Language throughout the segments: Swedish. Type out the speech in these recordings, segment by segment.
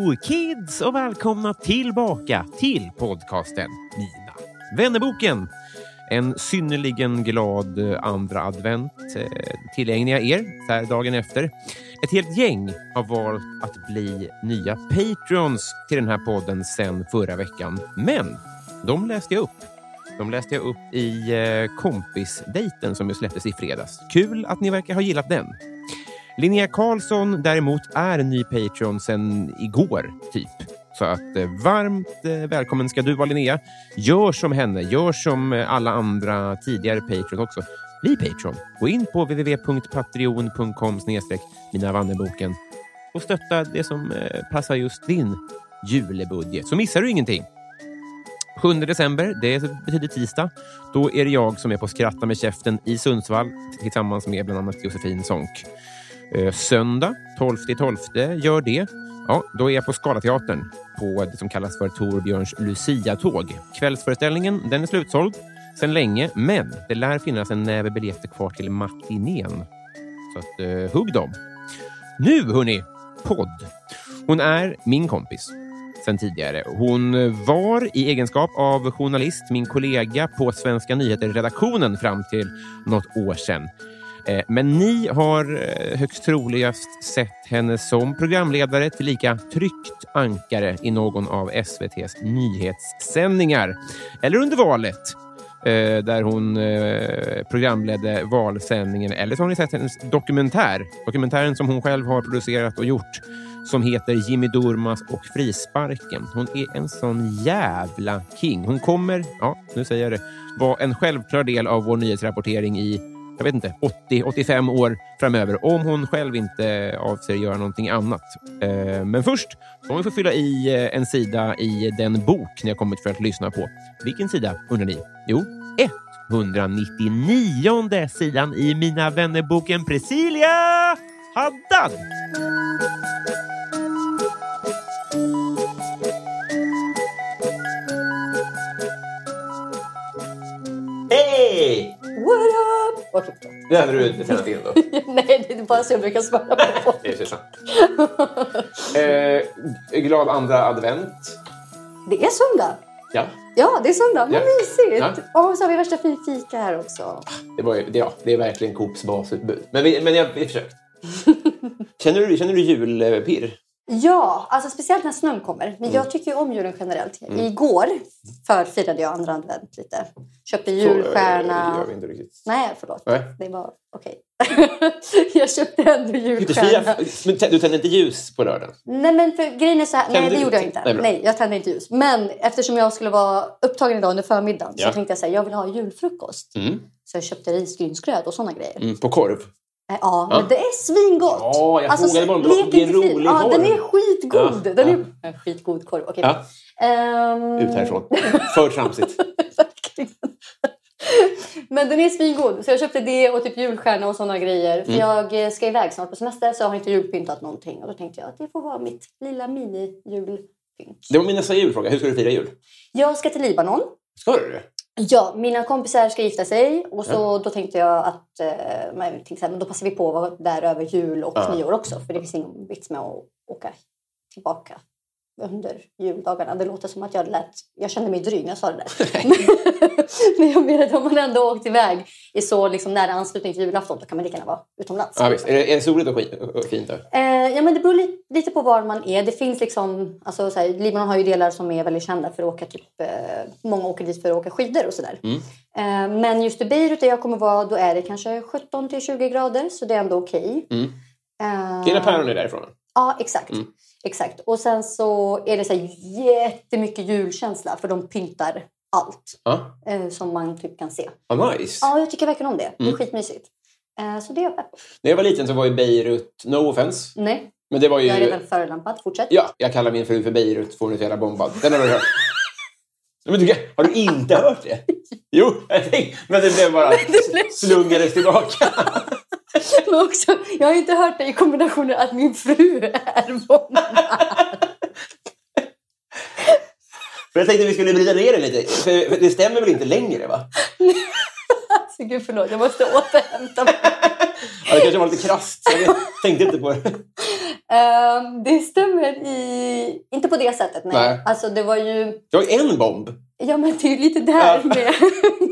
Hello kids och välkomna tillbaka till podcasten Mina vännerboken. En synnerligen glad andra advent eh, tillägnar jag er så här dagen efter. Ett helt gäng har valt att bli nya Patreons till den här podden sen förra veckan. Men de läste jag upp. De läste jag upp i eh, kompisdejten som ju släpptes i fredags. Kul att ni verkar ha gillat den. Linnea Karlsson däremot är ny Patreon sen igår, typ. Så att eh, varmt eh, välkommen ska du vara Linnea. Gör som henne, gör som eh, alla andra tidigare Patreon också. Bli Patreon. Gå in på www.patreon.com snedstreck Mina Vannerboken och stötta det som eh, passar just din julebudget. Så missar du ingenting. 7 december, det betyder tisdag. Då är det jag som är på Skratta med käften i Sundsvall tillsammans med bland annat Josefin Sonck. Eh, söndag 12 12 gör det. Ja, då är jag på Scalateatern på det som kallas för Torbjörns Lucia-tåg. Kvällsföreställningen den är slutsåld sedan länge, men det lär finnas en näve biljetter kvar till matinén. Så att, eh, hugg dem. Nu, hörni, podd. Hon är min kompis sen tidigare. Hon var i egenskap av journalist min kollega på Svenska nyheter-redaktionen fram till något år sedan. Eh, men ni har eh, högst troligast sett henne som programledare tillika tryckt ankare i någon av SVTs nyhetssändningar. Eller under valet, eh, där hon programledde valsändningen. Eller så har ni sett hennes dokumentär, dokumentären som hon själv har producerat och gjort, som heter Jimmy Durmas och frisparken. Hon är en sån jävla king. Hon kommer, ja, nu säger jag det, vara en självklar del av vår nyhetsrapportering i jag vet inte, 80-85 år framöver om hon själv inte avser göra någonting annat. Eh, men först ska hon få fylla i eh, en sida i den bok ni har kommit för att lyssna på. Vilken sida undrar ni? Jo, 199 sidan i Mina vännerboken Priscilia Haddad. Hej! Vad klokt. Det hade du inte tränat in då? Nej, det är bara så jag brukar svara på. Det är sant. Eh, glad andra advent. Det är söndag. Ja, Ja, det är söndag. Vad Ja. mysigt. Och så har vi värsta fika här också. det, var, det, ja, det är verkligen Coops basutbud. Men, vi, men jag har försökt. Känner du, känner du julpirr? Ja, alltså speciellt när snön kommer. Men jag tycker ju om julen generellt. Igår förfirade jag andra advent lite. Köpte Så, eh, julstjärna. gör vi inte riktigt. Nej, förlåt. Nej. Det var okej. jag köpte ändå julstjärna. men du tänder inte ljus på lördagen? Nej, men för grejen är så här. Nej, Tände det du- gjorde jag inte. Nej. Nej, jag tände inte ljus. Men eftersom jag skulle vara upptagen idag under förmiddagen Ja. så tänkte jag säga jag vill ha julfrukost. Mm. Så jag köpte risgrynsgröt och sådana grejer. Mm, på korv? Eh, Ja, men det är svingott. Ja, jag frågade bara om det var- fil. rolig Ja, korv. den är skitgod. Ja, Den är en skitgod korv. Okej. Ja, Ehm, ut härifrån. För tramsigt. Men den är svingod. Så jag köpte det och typ julstjärna och sådana grejer. För Mm. jag eh, ska iväg snart på semester så jag har inte julpyntat någonting. Och då tänkte jag att det får vara mitt lilla mini-julpynt. Det var min nästa julfråga. Hur ska du fira jul? Jag ska till Libanon. Ska du? Ja, mina kompisar ska gifta sig och så då tänkte jag att eh, jag tänkte så här, men då passar vi på att vara där över jul och Ja. nyår också. För det finns ingen vits med att åka tillbaka under juldagarna. Det låter som att jag lät... Jag kände mig dryg när jag sa det där. Men jag menar, om man ändå åkt iväg i så liksom nära anslutning till julafton, då kan man lika gärna vara utomlands. Ja. Är det, är det soligt och, skit, och fint där? Eh, ja, men det beror li- lite på var man är. Det finns liksom, alltså, så här, Libanon har ju delar som är väldigt kända för att åka, typ, eh, många åker dit för att åka skidor och sådär. Mm. Eh, men just i Beirut där jag kommer vara, då är det kanske 17 till 20 grader, så det är ändå okej. Mm. Eh, Dina päron är därifrån? Ja, exakt. Mm. Exakt. Och sen så är det så här jättemycket julkänsla för de pyntar allt Ja. eh, som man typ kan se. Ah, nice. Ja, jag tycker verkligen om det. Det är Mm. skitmysigt. Eh, så det är jag pepp. När jag var liten så var ju Beirut, no offense, Nej, men det var ju... jag är redan förolämpad. Fortsätt. Ja, jag kallar min fru för Beirut för hon är så jävla bombad. Den har du hört. Men du, har du inte hört det? Jo, jag tänkte, men det blev bara slungades tillbaka. Men också, jag har inte hört det i kombination med att min fru är. För jag tänkte vi skulle vrida ner det lite. För det stämmer väl inte längre va? Alltså, gud förlåt, jag måste återhämta mig. Ja, det kanske var lite krasst. Jag tänkte inte på det. Ehm, det stämmer i... Inte på det sättet, nej. Nej. Alltså det var ju... Det var en bomb. Ja men det är ju lite där med,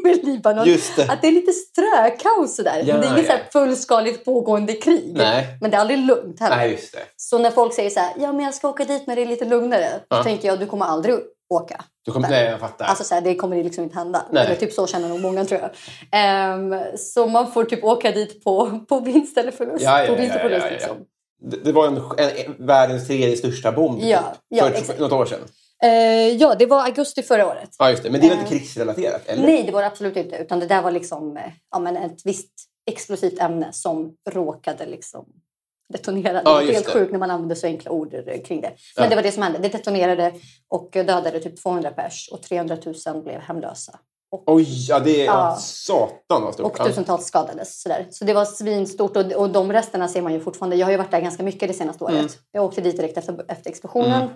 med Libanon. Det. Att det är lite strökaos sådär. Ja, det är inget ja. fullskaligt pågående krig. Nej. Men det är aldrig lugnt heller. Nej, just det. Så när folk säger så här, ja men jag ska åka dit när det är lite lugnare. Ja. Då tänker jag, du kommer aldrig åka. Du kom, nej, jag fattar. Alltså så här, det kommer liksom inte hända. Nej. Eller typ så känner nog många tror jag. Ehm, så man får typ åka dit på, på vinst eller förlust. Ja, ja, på vinst och förlust liksom. det, det var en, en, en, världens tredje största bomb typ, för, exakt. något år sedan. Eh, ja, det var augusti förra året. Ja, just det. Men det var inte Eh, krigsrelaterat, eller? Nej, det var det absolut inte. Utan det där var liksom eh, ja, men ett visst explosivt ämne som råkade liksom detonera. Det Ja, var just helt det. sjukt när man använder så enkla ord kring det. Men Ja. det var det som hände. Det detonerade och dödade typ 200 pers och 300 000 blev hemlösa. Och, Oj, ja det är... Ja. Satan vad stort. och tusentals skadades. Sådär. Så det var svinstort och, och de resterna ser man ju fortfarande. Jag har ju varit där ganska mycket det senaste året. Mm. Jag åkte dit direkt efter, efter explosionen.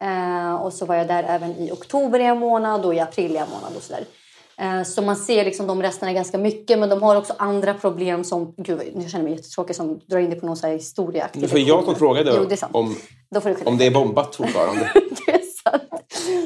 Eh, och så var jag där även i oktober i en månad och i april i en månad och sådär. Eh, så man ser liksom de resterna ganska mycket men de har också andra problem som... Gud, nu känner jag mig jättetråkig som drar in det på någon så här historieaktig Det var jag som frågade Jo, det om, om det är bombat fortfarande. det är sant.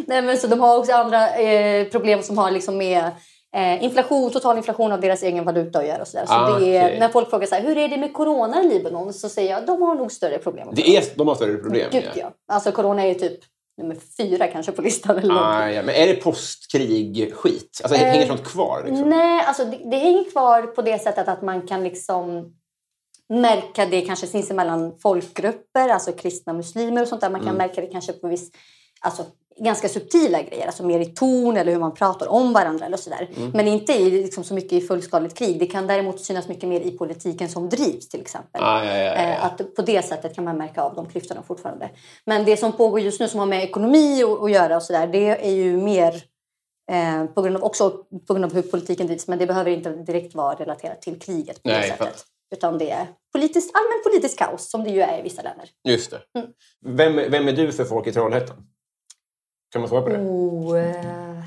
Nej, men så de har också andra eh, problem som har liksom med eh, inflation, total inflation av deras egen valuta att göra. Och så där. så Ah, det är, okej. När folk frågar så här, hur är det med corona i Libanon? Så säger jag de har nog större problem. Det är, de har större problem. Gud, ja. Alltså corona är typ nummer fyra kanske på listan. Eller Ah, ja. Men är det postkrig-skit? Alltså, Eh, hänger sånt kvar? Liksom? Nej, alltså det, det hänger kvar på det sättet att man kan liksom märka det kanske sinsemellan folkgrupper, alltså kristna muslimer och sånt där. Man kan Mm. märka det kanske på viss, alltså ganska subtila grejer, alltså mer i ton eller hur man pratar om varandra eller sådär. Mm. Men inte i, liksom, så mycket i fullskaligt krig. Det kan däremot synas mycket mer i politiken som drivs till exempel. Ah, ja, ja, ja, Eh. Att på det sättet kan man märka av de klyftorna fortfarande. Men det som pågår just nu som har med ekonomi att, göra och sådär, det är ju mer eh, på grund av, också på grund av hur politiken drivs. Men det behöver inte direkt vara relaterat till kriget på Nej, det sättet. fattar. Utan det är politiskt, allmänt politiskt kaos som det ju är i vissa länder. Just det. Mm. Vem, vem är du för folk i Trollhättan? Kan man svara på det? Oh, eh,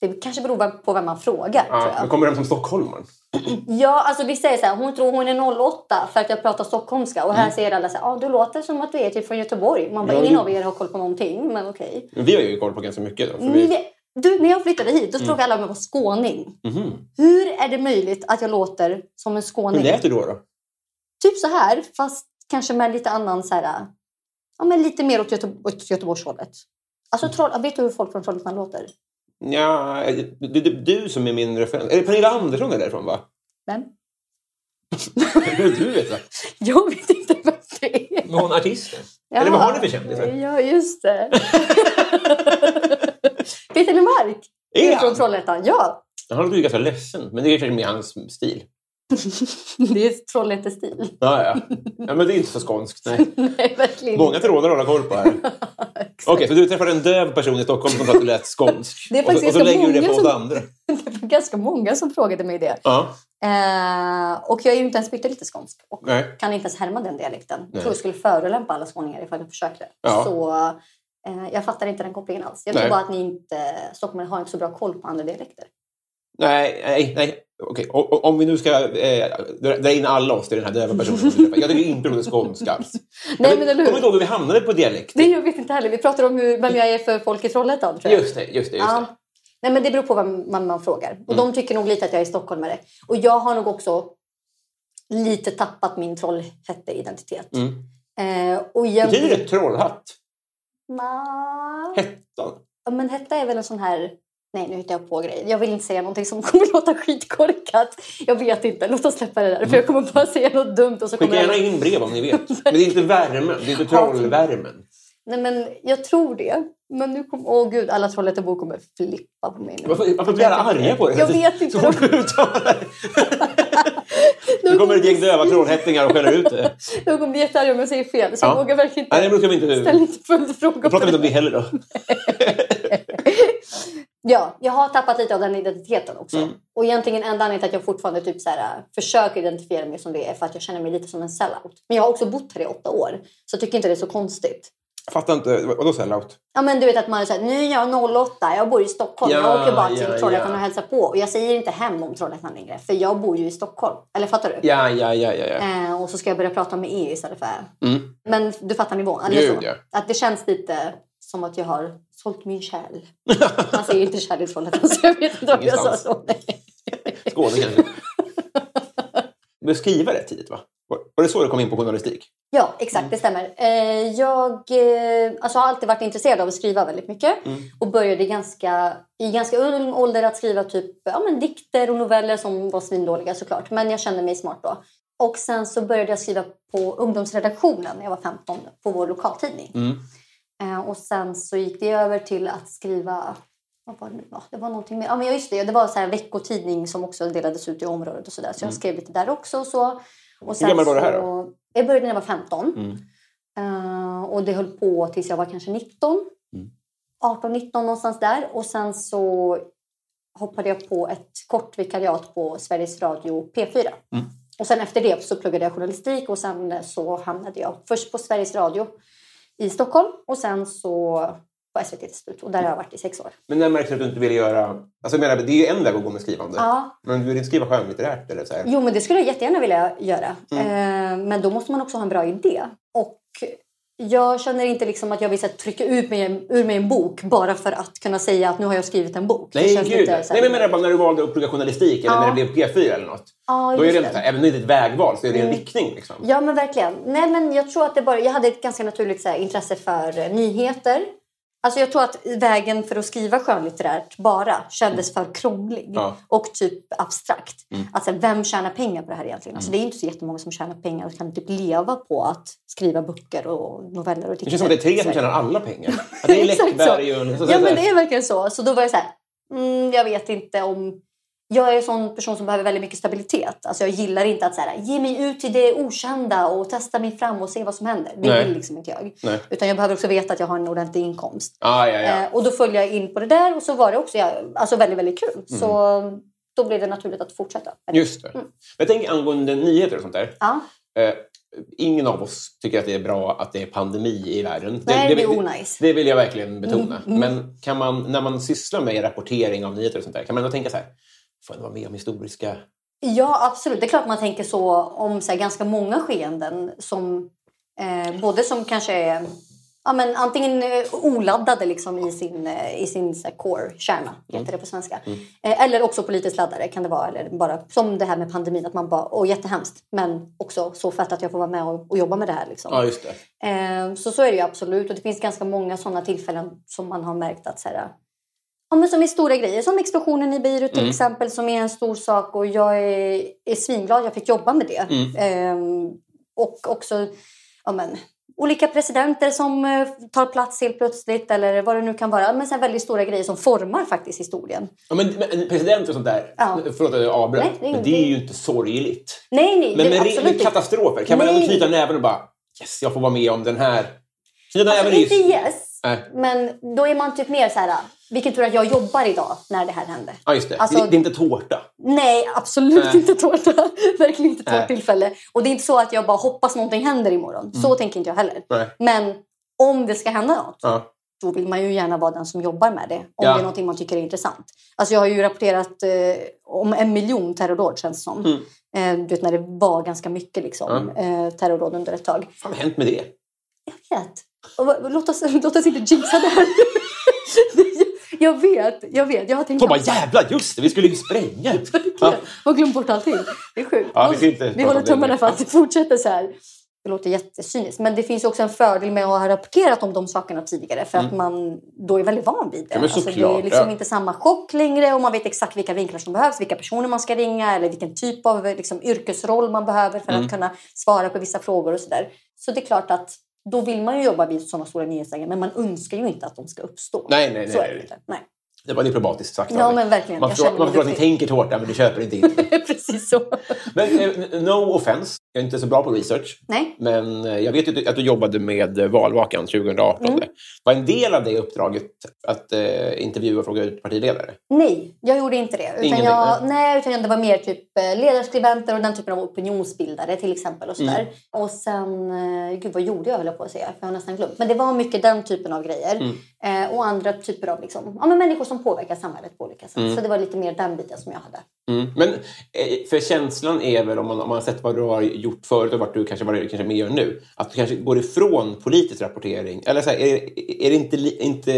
det kanske beror på vem man frågar. men kommer de som stockholmare? Ja, alltså vi säger så här, hon tror hon är 08 för att jag pratar stockholmska. Och här säger alla så här, ah, du låter som att du är typ från Göteborg. Man bara, Ja, ingen du- av er har koll på någonting, men okej. Men Vi har ju koll på ganska mycket. Då, vi... vet- Du, när jag flyttade hit, då frågade alla om jag var skåning. Mhm. Hur är det möjligt att jag låter som en skåning? Hur lät du då? då? Typ så här, fast kanske med lite annan så här, ja men lite mer åt, Göte åt Göteborgshållet. Alltså, troll, vet du hur folk från Trollhättan låter? Ja, du, du, du som är min referens. Är det Pernilla Andersson är därifrån va? Vem? Hur du vet det? Jag vet inte vem det är. Men hon är artisten. Eller vad har ni för kändisar? Ja, just det. Peter Lemark Är är från Trollhättan. Ja, Han låter ju ganska ledsen, men det är kanske mer hans stil. det är Trollhättestil. Ja, ja. ja men det är inte så skånskt. Nej. Nej, verkligen Många trådar att hålla koll på här. Okej, så du träffade en döv person i Stockholm som sa att du lät skånsk. Det är och, så, faktiskt och så lägger du det på som- andra. Det var ganska många som frågade mig det. Eh, och jag är ju inte ens pyttelite skånsk. Och Nej. kan inte ens härma den dialekten. Jag tror jag skulle förolämpa alla skåningar ifall jag försökte. Ja. Så eh, jag fattar inte den kopplingen alls. Jag tror bara att ni inte, har inte så bra koll på andra dialekter. Nej, nej, nej. Okej, och om vi nu ska eh, dra in alla oss till den här döva personen. Jag tycker inte det låter skånska alls. Nej, men eller hur? kommer inte ihåg hur vi hamnade på dialekt. Det jag vet inte heller. Vi pratar om hur, vem jag är för folk i Trollhättan tror jag. Just det, just det. Just Ja. det. Nej, men det beror på vem man, man frågar. Och Mm. de tycker nog lite att jag är stockholmare. Och jag har nog också lite tappat min Trollhätte-identitet. Mm. Eh, och jag Betyder det trollhatt? Ma- Hettan? Ja, men hetta är väl en sån här... Nej, nu hittar jag på grejer. Jag vill inte säga någonting som kommer låta skitkorkat. Jag vet inte. Låt oss släppa det där. För jag kommer bara säga något dumt och så Skicka gärna jag... in brev om ni vet. Men det är inte värmen, det är inte trollvärmen. Nej, men jag tror det. Men nu kommer... Åh gud, alla Trollhättebor kommer flippa på mig nu. Varför, varför blir alla arga på det? Jag vet inte. Så fort du uttalar det. Nu kommer ett gäng döva trollhättingar och skäller ut det. De kommer bli jättearga om jag säger fel. Så Ja. jag vågar verkligen inte... Nej, det brukar vi inte... Ställ inte följdfrågor Jag pratar på inte om det heller då. Ja, jag har tappat lite av den identiteten också. Mm. Och egentligen enda anledningen till att jag fortfarande typ så här, äh, försöker identifiera mig som det är för att jag känner mig lite som en sellout. Men jag har också bott här i åtta år, så jag tycker inte det är så konstigt. Jag fattar inte. Vad- Vadå sellout? Ja men du vet att man är såhär, nu är jag 08, jag bor i Stockholm, Ja, jag åker bara till ja, Trollhättan ja. och hälsar på. Och jag säger inte hem om Trollhättan längre, för jag bor ju i Stockholm. Eller fattar du? Ja, ja, ja, ja. Eh, och så ska jag börja prata med E istället för. Mm. Men du fattar nivån? Eller Gud, så? Att det känns lite som att jag har sålt min själ. Man säger inte i Trollhättan så jag vet inte om jag sa så. Skåne kanske. Du började skriva rätt tidigt, va? Var det så du kom in på journalistik? Ja, exakt. Det stämmer. Eh, jag eh, alltså, har alltid varit intresserad av att skriva väldigt mycket. Och började ganska, i ganska ung ålder att skriva typ ja, men dikter och noveller som var svindåliga såklart. Men jag kände mig smart då. Och sen så började jag skriva på ungdomsredaktionen när jag var 15 på vår lokaltidning. Eh, och sen så gick det över till att skriva vad var det nu? Ja, det var någonting mer. Ja, men just det. Det var så en veckotidning som också delades ut i området och sådär. Så jag skrev lite där också. Och så. Och sen gammal var du här så- Jag började när jag var 15. Eh, och det höll på tills jag var kanske 19. 18-19 någonstans där. Och sen så hoppade jag på ett kort vikariat på Sveriges Radio P4. Och sen efter det så pluggade jag journalistik och sen så hamnade jag först på Sveriges Radio i Stockholm och sen så på SVT till slut. Och där har jag varit i sex år. Men när märkte du att du inte ville göra... Alltså jag menar, det är ju en väg att gå med skrivande. Ja. Men du vill inte skriva skönlitterärt eller så här? Jo, men det skulle jag jättegärna vilja göra. Eh, men då måste man också ha en bra idé. Och jag känner inte liksom att jag vill så här, trycka ut mig, ur mig en bok bara för att kunna säga att nu har jag skrivit en bok. Det Nej, känns gud. lite Nej, så här- men jag menar när du valde att plugga journalistik eller Ja. när det blev P4 eller något. Ja, Då är det det. här, även om det är ett vägval så är det en riktning. Liksom. Ja, men verkligen. Nej, men jag tror att det bara... Jag hade ett ganska naturligt så intresse för eh, nyheter. Alltså jag tror att vägen för att skriva skönlitterärt bara kändes för krånglig Ja. och typ abstrakt. Alltså vem tjänar pengar på det här egentligen? Alltså det är inte så jättemånga som tjänar pengar och kan typ leva på att skriva böcker och noveller och dikter. Det känns som att det är tre som tjänar alla pengar. Det är. Läckberg och... Ja men det är verkligen så. Så då var jag så här, mm, jag vet inte om... Jag är en sån person som behöver väldigt mycket stabilitet. Alltså jag gillar inte att så här, ge mig ut till det okända och testa mig fram och se vad som händer. Det Nej. vill liksom inte jag. Nej. Utan jag behöver också veta att jag har en ordentlig inkomst. Ah, ja, ja. Eh, och då följde jag in på det där och så var det också ja, alltså väldigt, väldigt kul. Mm. Så då blev det naturligt att fortsätta. Just det. Jag tänker angående nyheter och sånt där. Ja, Eh, ingen av oss tycker att det är bra att det är pandemi i världen. Nej, det är det, onajs. det vill jag verkligen betona. Mm, Men kan man, när man sysslar med rapportering av nyheter och sånt där, kan man ändå tänka så här, får jag vara med om historiska... Ja, absolut. Det är klart man tänker så om så här, ganska många skeenden. Som, eh, både som kanske är ja, men antingen eh, oladdade liksom, i sin, eh, i sin så här, core, kärna, heter det på svenska. Eh, eller också politiskt laddade kan det vara. Eller bara, som det här med pandemin, att man bara, åh jättehemskt. Men också så fett att jag får vara med och, och jobba med det här. Liksom. Ja, just det. Så så är det ju absolut. Och det finns ganska många sådana tillfällen som man har märkt att så här, ja, men som är stora grejer. Som explosionen i Beirut till exempel som är en stor sak. Och jag är, är svinglad jag fick jobba med det. Eh, och också ja, men, olika presidenter som eh, tar plats helt plötsligt. Eller vad det nu kan vara. Men här väldigt stora grejer som formar faktiskt historien. Ja, men, men president och sånt där, Ja. förlåt att jag avbröt, Nej, det är men det är ju inte sorgligt. Nej, nej. Men det, med, med katastrofer, kan man Nej. ändå knyta näven och bara yes, jag får vara med om den här. Knyta Alltså, näven inte i... yes. Nej. Men då är man typ mer så här. Vilken tur att jag jobbar idag när det här hände. Ja, just det. Alltså- det. Det är inte tårta. Nej, absolut Nej. inte tårta. Verkligen inte tårttillfälle. Och det är inte så att jag bara hoppas någonting händer imorgon. Så tänker inte jag heller. Nej. Men om det ska hända något, Ja. då vill man ju gärna vara den som jobbar med det. Om Ja. det är någonting man tycker är intressant. Alltså jag har ju rapporterat eh, om en miljon terrordåd känns det som. Mm. Eh, du vet när det var ganska mycket liksom, eh, terrordåd under ett tag. Vad har hänt med det? Jag vet. Och, låt, oss, låt oss inte jinxa det här. jag vet, jag vet. Jag har tänkt De bara jävlar, just det, vi skulle ju spränga. Ja. Har glömt bort allting. Det är sjukt. Ja, vi inte vi håller tummarna för att det fortsätter så här. Det låter jättecyniskt. Men det finns också en fördel med att ha rapporterat om de sakerna tidigare. För att man då är väldigt van vid det. Mm. Ja, alltså, det är liksom ja. inte samma chock längre. Och man vet exakt vilka vinklar som behövs. Vilka personer man ska ringa. Eller vilken typ av liksom, yrkesroll man behöver för Mm. att kunna svara på vissa frågor och sådär. Så det är klart att då vill man ju jobba vid sådana stora nyhetslägen. Men man önskar ju inte att de ska uppstå. Nej, nej, nej, Så är nej, nej. Det var diplomatiskt sagt. Ja, men verkligen. Man förstår, man förstår att ni tänker där, men du köper inte in. Precis så. Men eh, no offense, jag är inte så bra på research. Nej. Men eh, jag vet ju att du jobbade med eh, valvakan 2018. Mm. Var en del av det uppdraget att eh, intervjua och fråga ut partiledare? Nej, jag gjorde inte det. Utan Ingenting, jag, nej, utan det var mer typ ledarskribenter och den typen av opinionsbildare till exempel. Och, sådär. Mm. och sen, gud vad gjorde jag höll jag på att säga, för jag har nästan glömt. Men det var mycket den typen av grejer. Mm. Eh, och andra typer av liksom, ja, men människor som påverkar samhället på olika sätt. Mm. Så det var lite mer den biten som jag hade. Mm. Men eh, för känslan är väl, om man, om man har sett vad du har gjort förut och vart du kanske, vad du kanske mer gör nu, att du kanske går ifrån politisk rapportering. Eller så här, är, är, det inte, inte,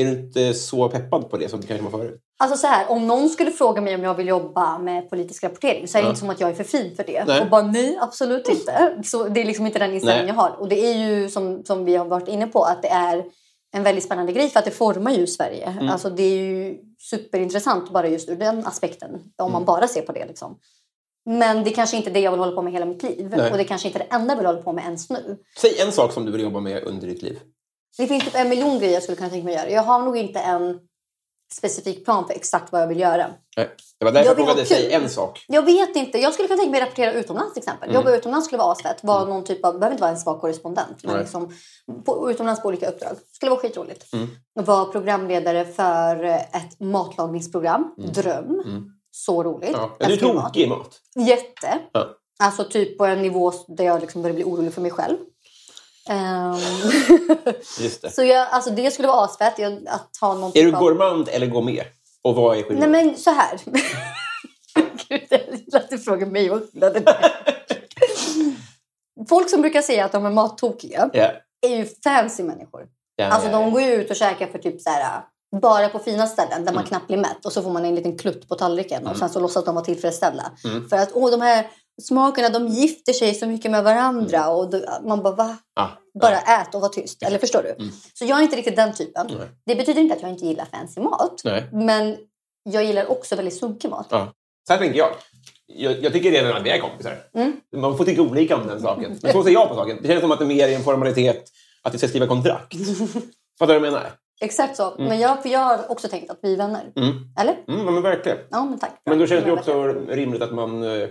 är du inte så peppad på det som du kanske var förut? Alltså så här, om någon skulle fråga mig om jag vill jobba med politisk rapportering så är det Ja. inte som att jag är för fin för det. Nej. Och bara nej, absolut inte. Så det är liksom inte den inställningen Nej. jag har. Och det är ju som, som vi har varit inne på att det är en väldigt spännande grej för att det formar ju Sverige. Mm. Alltså det är ju superintressant bara just ur den aspekten. Om Mm. man bara ser på det liksom. Men det kanske inte är det jag vill hålla på med hela mitt liv. Nej. Och det kanske inte är det enda jag vill hålla på med ens nu. Säg en sak som du vill jobba med under ditt liv. Det finns typ en miljon grejer jag skulle kunna tänka mig att göra. Jag har nog inte en specifik plan för exakt vad jag vill göra. Nej. Det var därför Jag frågade kul. en sak. Jag vet inte. Jag skulle kunna tänka mig att rapportera utomlands till exempel. Mm. Jobba utomlands skulle vara asfett. Vara någon typ av, behöver inte vara ens vara korrespondent. Men Nej. liksom, på, utomlands på olika uppdrag. Skulle vara skitroligt. Mm. Vara programledare för ett matlagningsprogram. Dröm. Så roligt. Mm. Ja. Är du tokig i mat? Jätte. Ja. Alltså typ på en nivå där jag liksom börjar bli orolig för mig själv. Ehm, Just det. så jag, alltså det skulle vara asfett. Jag, att ha någon Är typ du av- gourmand eller gourmet? Och vad är Nej skillnaden? men så här. Gud, jag gillar att du frågar mig skillnaden är. Folk som brukar säga att de är mattokiga Ja. är ju fancy människor. Ja, Alltså ja. de går ju ut och käkar för typ så här bara på fina ställen Mm. där man knappt blir mätt och så får man en liten klutt på tallriken och sen så låtsas de vara tillfredsställda. Mm. För att åh, de här smakerna de gifter sig så mycket med varandra och då, man bara va? Ja. Bara ät och var tyst. Eller förstår du? Mm. Så jag är inte riktigt den typen. Nej. Det betyder inte att jag inte gillar fancy mat. Nej. Men jag gillar också väldigt sunkig mat. Ja. Så här tänker jag. Jag, jag tycker redan att vi är kompisar. Mm. Man får tycka olika om den saken. Men så ser jag på saken. Det känns som att det mer är en formalitet att vi ska skriva kontrakt. Fattar du vad jag menar? Exakt så. Men jag, för jag har också tänkt att vi är vänner. Mm. Eller? Mm, ja, men verkligen. Ja, men tack. Men då känns det ju också rimligt att man eh,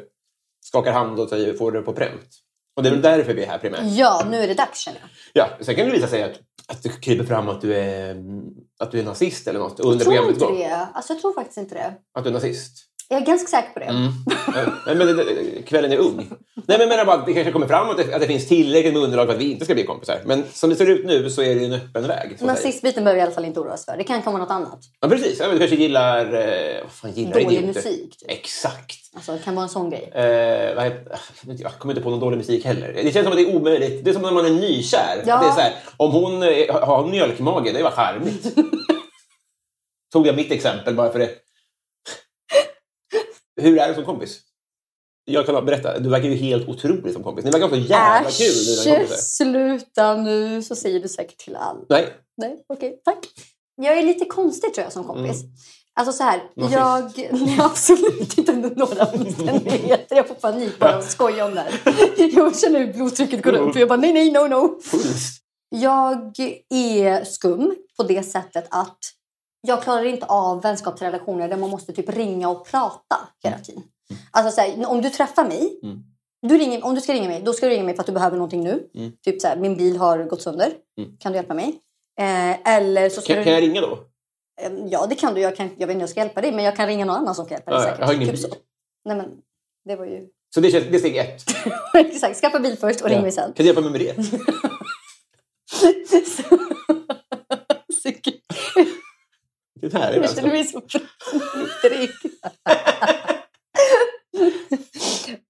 skakar hand och säger, får det på pränt. Och det är väl därför vi är här primärt. Ja, nu är det dags känner jag. Ja, sen kan det visa sig att, att det kryper fram att du är, mm, att du är nazist eller något Jag under tror programmets inte det. Alltså, jag tror faktiskt inte det. Att du är nazist. Jag är ganska säker på det. Mm. Ja, Nej, men kvällen är ung. Nej, men jag menar bara att det kanske kommer fram att det, att det finns tillräckligt med underlag för att vi inte ska bli kompisar. Men som det ser ut nu så är det en öppen väg. Nazistbiten behöver vi i alla fall inte oroa oss för. Det kan komma något annat. Ja, precis. Ja, men du kanske gillar... Eh, vad fan gillar Dålig idioter? musik. Typ. Exakt. Alltså, det kan vara en sån grej. Eh, jag kommer inte på någon dålig musik heller. Det känns som att det är omöjligt. Det är som när man är nykär. Ja. Det är så här, om hon eh, har mjölkmage, det var charmigt. Tog jag mitt exempel bara för det. Hur är du som kompis? Jag kan berätta, du verkar ju helt otrolig som kompis. Ni verkar ha så jävla kul. ni är Äsch, sluta nu. Så säger du säkert till alla. Nej, Nej, okej. tack. Jag är lite konstig tror jag som kompis. Alltså så här, Nazist. jag... Nej, absolut inte under några omständigheter. Jag får panik bara att skoja om det här. Jag känner hur blodtrycket går upp. Jag bara nej, nej, no, no. Jag är skum på det sättet att jag klarar inte av vänskapsrelationer där man måste typ ringa och prata hela tiden. Alltså så här, om du träffar mig, Mm. du ringer, om du ska ringa mig, då ska du ringa mig för att du behöver någonting nu. Mm. Typ så här, min bil har gått sönder. Mm. Kan du hjälpa mig? Eh, eller så Kan, du... kan jag ringa då? Eh, Ja, det kan du. Jag, kan, jag vet inte jag ska hjälpa dig, men jag kan ringa någon annan som kan hjälpa dig Ja, säkert. jag har ingen typ bil. så. Nej, men det var ju... Så det, känns, det är steg ett. Exakt, skaffa bil först och ring Ja. mig sen. Kan du hjälpa mig med det? Det här är Jag alltså. känner mig så trygg.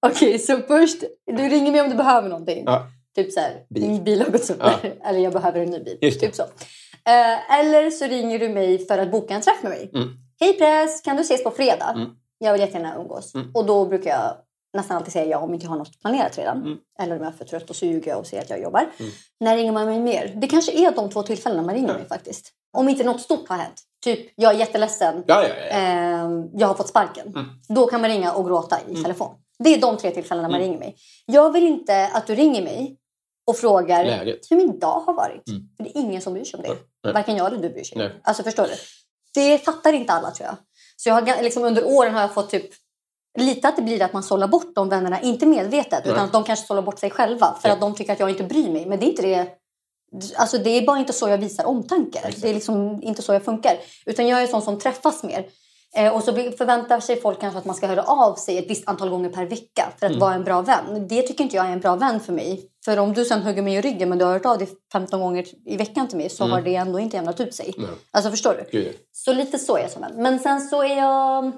Okej, så först, du ringer mig om du behöver någonting. Ja. Typ så här, Bil. min bil har gått sönder. Eller jag behöver en ny bil. Typ så. Eh, eller så ringer du mig för att boka en träff med mig. Mm. Hej press, kan du ses på fredag? Mm. Jag vill jättegärna umgås. Mm. Och då brukar jag nästan alltid säga ja om inte jag har något planerat redan. Mm. Eller om jag är för trött och jag och säger att jag jobbar. Mm. När ringer man mig mer? Det kanske är de två tillfällena man ringer Ja. mig faktiskt. Om inte något stort har hänt. Typ, jag är jätteledsen. Ja, ja, ja. Ehm, jag har fått sparken. Mm. Då kan man ringa och gråta i telefon. Det är de tre tillfällena man Mm. ringer mig. Jag vill inte att du ringer mig och frågar Läget. hur min dag har varit. Mm. För det är ingen som bryr sig om det. Nej. Varken jag eller du bryr sig. Nej. Alltså förstår du? Det fattar inte alla tror jag. Så jag har, liksom, under åren har jag fått typ lite att det blir att man sållar bort de vännerna, inte medvetet, Nej. utan att de kanske sållar bort sig själva för Ja. att de tycker att jag inte bryr mig. Men det är inte det. Alltså det är bara inte så jag visar omtanke. Det är liksom inte så jag funkar. Utan jag är sån som träffas mer. Eh, och så förväntar sig folk kanske att man ska höra av sig ett visst antal gånger per vecka för att Mm. vara en bra vän. Det tycker inte jag är en bra vän för mig. För om du sen hugger mig i ryggen men du har hört av dig 15 gånger i veckan till mig så Mm. har det ändå inte jämnat ut sig. Nej. Alltså förstår du? Gud. Så lite så är jag som vän. Men sen så är jag...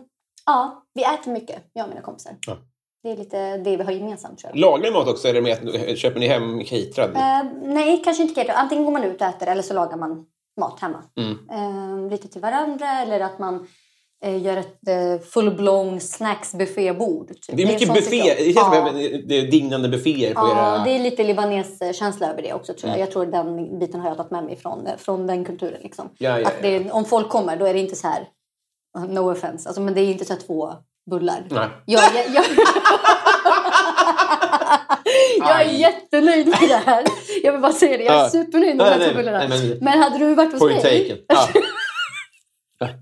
Ja, vi äter mycket, jag och mina kompisar. Ja. Det är lite det vi har gemensamt tror jag. Lagar ni mat också? Är det med att, köper ni hem caterad? Eh, nej, kanske inte cater. Antingen går man ut och äter eller så lagar man mat hemma. Mm. Eh, lite till varandra eller att man eh, gör ett eh, full-blown snacksbuffébord. Typ. Det är mycket buffé. Det jag. känns som Ja. det är dignande bufféer på Ja, era... det är lite libanes-känsla över det också tror jag. Mm. Jag tror den biten har jag tagit med mig från, från den kulturen. Liksom. Ja, ja, Att det, är- om folk kommer då är det inte så här, no offense, alltså, men det är inte så två bullar. Nej. Jag, jag, jag, jag är jättenöjd med det här. Jag vill bara säga det, jag är supernöjd med de här två bullarna. Men hade du varit hos Point mig, taken.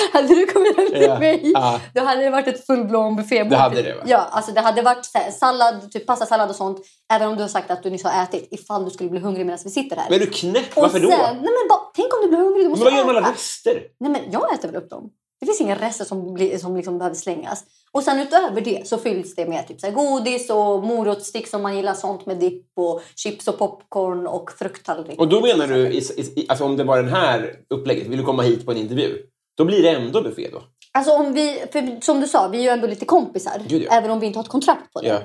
Hade du kommit hem till Ja. mig, Ja. då hade det varit ett full-blown buffébord. Det hade det, va? Ja, alltså det hade varit här, sallad, typ pastasallad och sånt. Även om du har sagt att du nyss har ätit, ifall du skulle bli hungrig medan vi sitter här. Men du knäpp? Varför då? sen, nej men bara, tänk om du blir hungrig, du Men måste vad gör du med alla rester? Nej men jag äter väl upp dem. Det finns inga rester som, blir, som liksom behöver slängas. Och sen utöver det så fylls det med typ så godis och morotsstick som man gillar sånt med dipp och chips och popcorn och frukttallrik. Och då menar du, i, i, alltså om det var den här upplägget, vill du komma hit på en intervju? Då blir det ändå buffé då? Alltså om vi, för som du sa, vi är ju ändå lite kompisar. Gud, ja. Även om vi inte har ett kontrakt på det. Ja.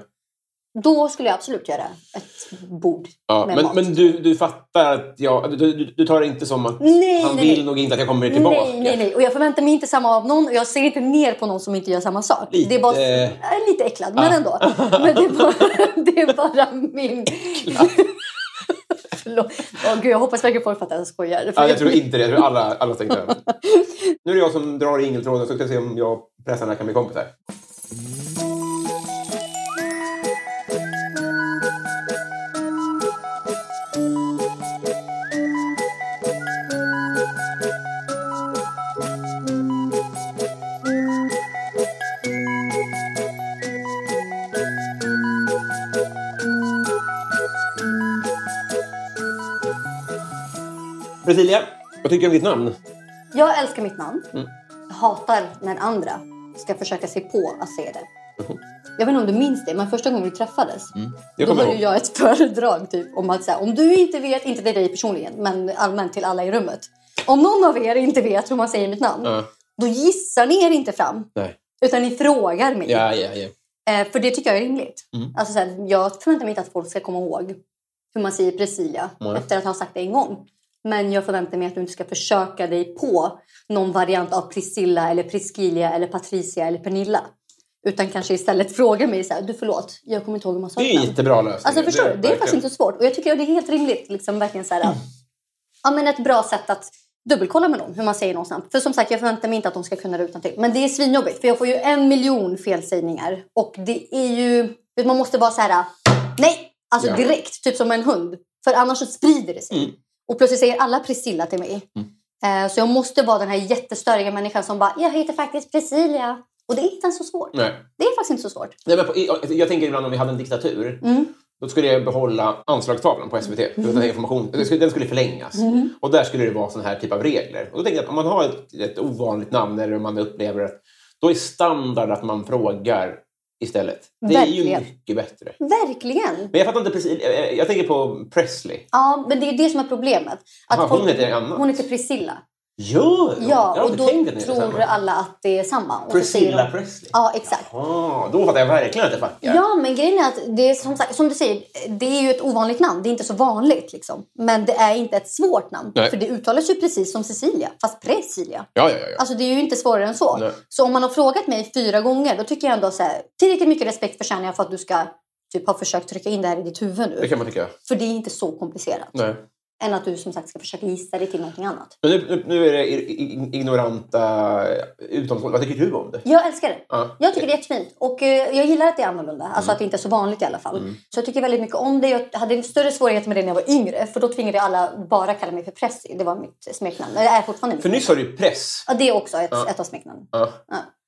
Då skulle jag absolut göra ett bord Ja, med men mat. men du, du fattar att jag... Du, du, du tar det inte som att Nej, han nej, vill nej. nog inte att jag kommer tillbaka? Nej, nej, nej. Och jag förväntar mig inte samma av någon. Och jag ser inte ner på någon som inte gör samma sak. Lite- Det är bara, är lite äcklad, men Ah. ändå. Men det är bara, det är bara min... Förlåt. Åh, gud, jag hoppas verkligen folk fattar att jag skojar. Ja, jag tror inte det. Jag tror alla, alla har det. Nu är det jag som drar i ingeltråden så ska vi se om jag och pressarna kan bli kompisar. Brasilia, vad tycker du om ditt namn? Jag älskar mitt namn. Mm. Jag hatar när andra ska försöka se på att säga det. Jag vet inte om du minns det, men första gången vi träffades Mm. Då höll ihåg. jag ett föredrag typ, om att så här, om du inte vet, inte till dig personligen, men allmänt till alla i rummet. Om någon av er inte vet hur man säger mitt namn, Ja. då gissar ni er inte fram. Nej. Utan ni frågar mig. Ja, ja, ja. Eh, för det tycker jag är rimligt. Mm. Alltså, så här, jag förväntar mig inte att folk ska komma ihåg hur man säger Nej. efter att ha sagt det en gång. Men jag förväntar mig att du inte ska försöka dig på någon variant av Priscilla eller Priscilla eller Patricia eller Pernilla. Utan kanske istället fråga mig så här, du förlåt, jag kommer inte ihåg hur man sa Det är en namn." jättebra lösning. Alltså förstår det är verkligen. faktiskt inte så svårt. Och jag tycker att det är helt rimligt. Liksom, verkligen så här, ja, men ett bra sätt att dubbelkolla med någon hur man säger något snabbt. För som sagt, jag förväntar mig inte att de ska kunna det utan till. Men det är svinjobbigt för jag får ju en miljon felsägningar. Och det är ju, man måste vara så här, nej! Alltså Ja. direkt, typ som en hund. För annars så sprider det sig. Mm. Och plötsligt säger alla Priscilla till mig. Eh, så jag måste vara den här jättestöriga människan som bara, jag heter faktiskt Priscilla. Och det är inte ens så svårt. Nej. Det är faktiskt inte så svårt. Nej, men på, jag tänker ibland om vi hade en diktatur. Mm. Då skulle jag behålla anslagstavlan på SVT. för Den, här information, den, skulle, den skulle förlängas. Mm. Och där skulle det vara sån här typ av regler. Och då tänker jag att om man har ett, ett ovanligt namn eller man upplever att då är standard att man frågar istället. Det är ju Verkligen. mycket bättre. Verkligen! Men jag fattar inte precis. eh, Jag tänker på Presley. Ja, men det är det som är problemet. Att Aha, hon heter annat. hon heter Priscilla. Gör hon? Ja, Jag har och då det tror samma. alla att det är samma. Och Priscilla de- Presley? Ja, exakt. Ah, då fattar jag verkligen att det fuckar. Ja, men grejen är att det är som, sagt, som du säger, det är ju ett ovanligt namn. Det är inte så vanligt liksom. Men det är inte ett svårt namn. Nej. För det uttalas ju precis som Cecilia, fast Presilia. Ja, ja, ja. Alltså det är ju inte svårare än så. Nej. Så om man har frågat mig fyra gånger, då tycker jag ändå så här, tillräckligt mycket respekt förtjänar jag för att du ska typ ha försökt trycka in det här i ditt huvud Det nu. kan man tycka. För det är inte så komplicerat. Nej. Än att du som sagt ska försöka gissa dig till någonting annat. Men nu, nu, är det ignoranta utomstående. Vad tycker du om det? Jag älskar det. Ja. Jag tycker det är jättefint. Och eh, jag gillar att det är annorlunda. Alltså Mm. att det inte är så vanligt i alla fall. Så jag tycker väldigt mycket om det. Jag hade större svårigheter med det när jag var yngre. För då tvingade alla bara kalla mig för Pressy. Det var mitt smeknamn. Det är fortfarande mitt För nyss har du press. Ja, det är också ett, Ja. ett av smeknamnen. Ja.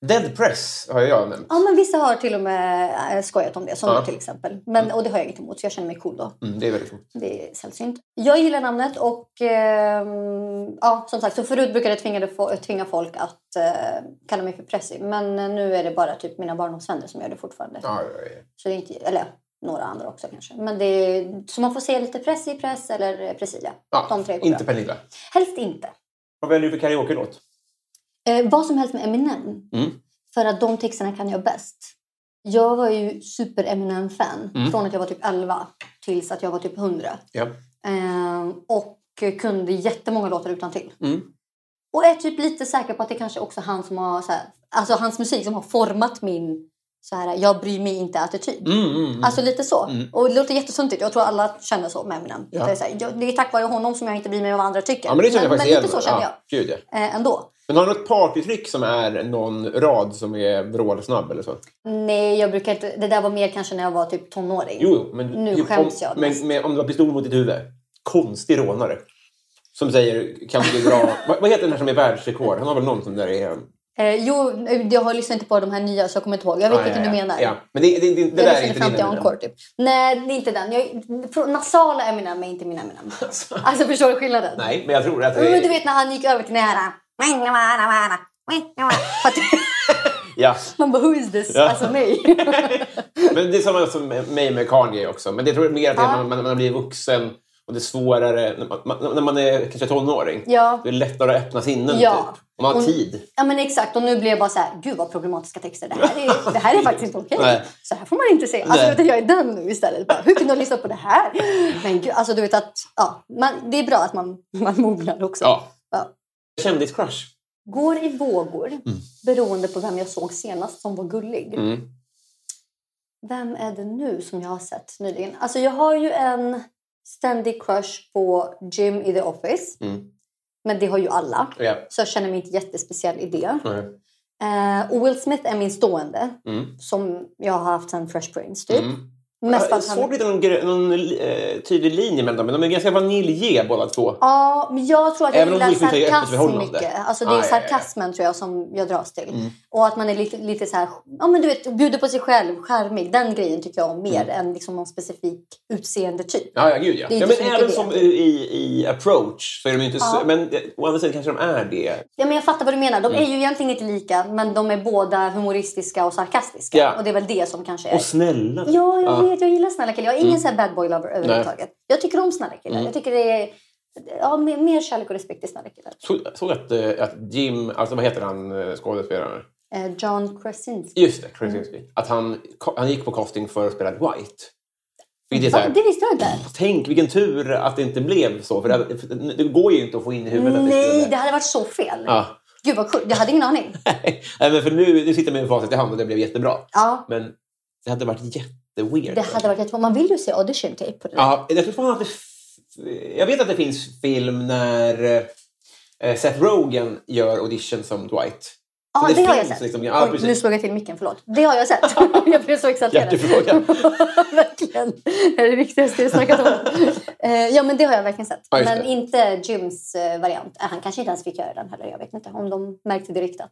Dead press har jag nämnt. Ja, men vissa har till och med äh, skojat om det. Som Ja. till exempel. Men, och det har jag inget emot. Så jag känner mig cool då. Mm, det är väldigt coolt. Det är sällsynt. Jag gillar namnet och ehm, ja, som sagt, så förut brukade jag tvinga, tvinga folk att eh, kalla mig för Pressy. Men eh, nu är det bara typ mina barndomsvänner som gör det fortfarande. Ja, ja, ja. Så det är inte, eller några andra också kanske. Men det är, så man får se lite press i press eller Presilia. ja. De tre Inte. Pernilla. Helst inte. Vad väljer du för karaoke-låt? Eh, vad som helst med Eminem. Mm. För att de texterna kan jag bäst. Jag var ju super Eminem-fan. Mm. Från att jag var typ 11 tills att jag var typ 100. Ja. Eh, och kunde jättemånga låtar utan till. Mm. Och är typ lite säker på att det kanske också är han som har, så här, alltså hans musik som har format min så här, jag bryr mig inte-attityd. Mm, mm, mm. Alltså lite så. Mm. Och det låter jättesuntigt. Jag tror alla känner så med Eminem. Ja. Det, är så här, jag, det är tack vare honom som jag inte bryr mig om vad andra tycker. ja, men det känner jag men, faktiskt men lite så känner ja. Gud, ja. jag. Eh, ändå. Men har du något partytrick som är någon rad som är vrålsnabb eller så? Nej, jag brukar inte. Det där var mer kanske när jag var typ tonåring. Jo, jo, men Nu typ skäms om, jag men, mest. men om du har pistol mot ditt huvud. Konstig rånare. Som säger, kan du dra... vad, vad heter den här som är världsrekord? Han har väl någon som där är... Eh, jo, jag har lyssnat inte på de här nya så jag kommer inte ihåg. Jag vet Ja, vilken ja, du ja. menar. Ja, men det, det, det, det där är inte fram till. Encore typ. Nej, det är inte den. Jag, nasala Eminem är inte min Eminem. Alltså förstår du skillnaden? Nej, men jag tror att det Men du vet när han gick över till den här... Ja. Man bara, who is this? Ja. Alltså mig. Men det är samma som mig med Kanye också. Men det tror jag mer att det när man, man blir vuxen och det är svårare när man, när man är kanske tonåring. ja. Det är lättare att öppna sinnen Ja. typ. Om man har Och- tid. ja, men exakt. Och nu blir jag bara så här, gud vad problematiska texter. Det här är, det här är faktiskt inte okej. Nej. Så här får man inte se. Alltså, vet jag är den nu istället. Bara, hur kunde jag lyssna på det här? Men gud, alltså du vet att ja, man, det är bra att man, man mognar också. Ja. Ja. Kändiscrush. Går i vågor beroende på vem jag såg senast som var gullig. Mm. Vem är det nu som jag har sett nyligen? Alltså jag har ju en ständig crush på Jim i The Office. Mm. Men det har ju alla. Ja. Så jag känner mig inte jättespeciell i det. Nej. Eh, och Will Smith är min stående. Mm. Som jag har haft sen Fresh Prince typ. Mm. Mest för Jag att inte någon, någon eh, tydlig linje mellan dem, men de är ganska vanilje båda två. Ja, men jag tror att jag Även gillar sarkasm mycket. Alltså det är Ah, ja, ja, ja. sarkasmen tror jag som jag dras till. Mm. Och att man är lite, lite så här, ja men du vet, bjuder på sig själv, charmig. Den grejen tycker jag om mer Mm. än liksom någon specifik utseende typ. Ja, ja, gud ja. Ja men så även som i, i approach så är de inte Ja. så... Men eh, å andra sidan kanske de är det. Ja, men jag fattar vad du menar. Mm. De är ju egentligen inte lika, men de är båda humoristiska och sarkastiska. Ja. Och det är väl det som kanske är... Och snälla. Ja, jag Ja. vet. Jag gillar snälla killar. Jag är ingen Mm. så här bad boy lover överhuvudtaget. Jag tycker om snälla killar. Mm. Jag tycker det är ja, mer, mer kärlek och respekt till snälla killar. Såg såg att, eh, att Jim, alltså vad heter han eh, skådespelaren? Eh, John Krasinski. Just det, Krasinski. Att han, han gick på casting för att spela White. Vilket är här, Det visste jag inte. Tänk vilken tur att det inte blev så. För det, för det går ju inte att få in i huvudet att det Nej, skulle... det hade varit så fel. Ja. Gud vad kul. Jag hade ingen aning. Nej, men för nu, nu sitter man med facit i hand och det blev jättebra. Ja, Men det hade varit jätteweird. det hade varit jättebra. Man vill ju se audition tape på det. där. Ja, jag tror att det... Jag vet att det finns film när eh, Seth Rogen gör audition som Dwight. Ja, Så det, har jag sett. liksom- ja, Oj, nu slog jag till micken, förlåt. Det har jag sett. jag blev så exalterad. Hjärtefråga. verkligen. Det är det viktigaste jag snackat om. Eh, ja, men det har jag verkligen sett. Just men det. inte Jims eh, variant. Eh, Han kanske inte ens fick göra den heller. Jag vet inte om de märkte direkt att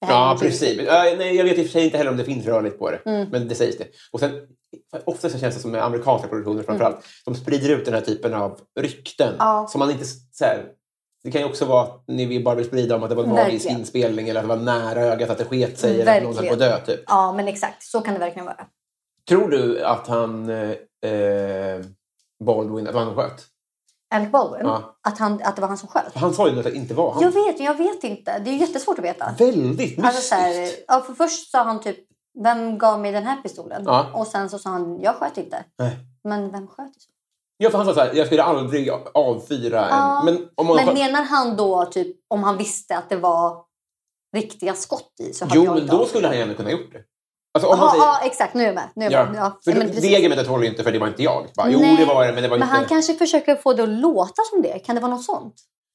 det Ja, precis. Ja, nej, jag vet i och för sig inte heller om det finns rörligt på det. Mm. Men det sägs det. Och sen, ofta så känns det som med amerikanska produktioner framförallt. De sprider ut den här typen av rykten. Ja. Som man inte... Så här, Det kan ju också vara att ni bara vill sprida om att det var en Verkligen. magisk inspelning eller att det var nära ögat att det sket sig eller att någon höll på att dö. Typ. Ja, men exakt. Så kan det verkligen vara. Tror du att han eh, eh, Baldwin, att han sköt? Alec Baldwin, Ja. att, han, att det var han som sköt. Han sa ju att det inte var han. Jag vet, jag vet inte. Det är jättesvårt att veta. Väldigt mystiskt. Alltså, så här, ja, för först sa han typ, vem gav mig den här pistolen? Ja. Och sen så sa han, jag sköt inte. Nej. Men vem sköt? Ja, för han sa så här, jag skulle aldrig avfyra en... Ja. Men om man Men menar han då typ om han visste att det var riktiga skott i så hade Jo, jag men inte då skulle han gärna kunna gjort det. Alltså, om Ja, säger... ja, exakt. Nu är jag med. Nu är jag Ja, med. Ja. för men det, argumentet håller ju inte för det var inte jag. Bara, jo, det var det, men det var Men inte... han kanske försöker få det att låta som det. Kan det vara något sånt?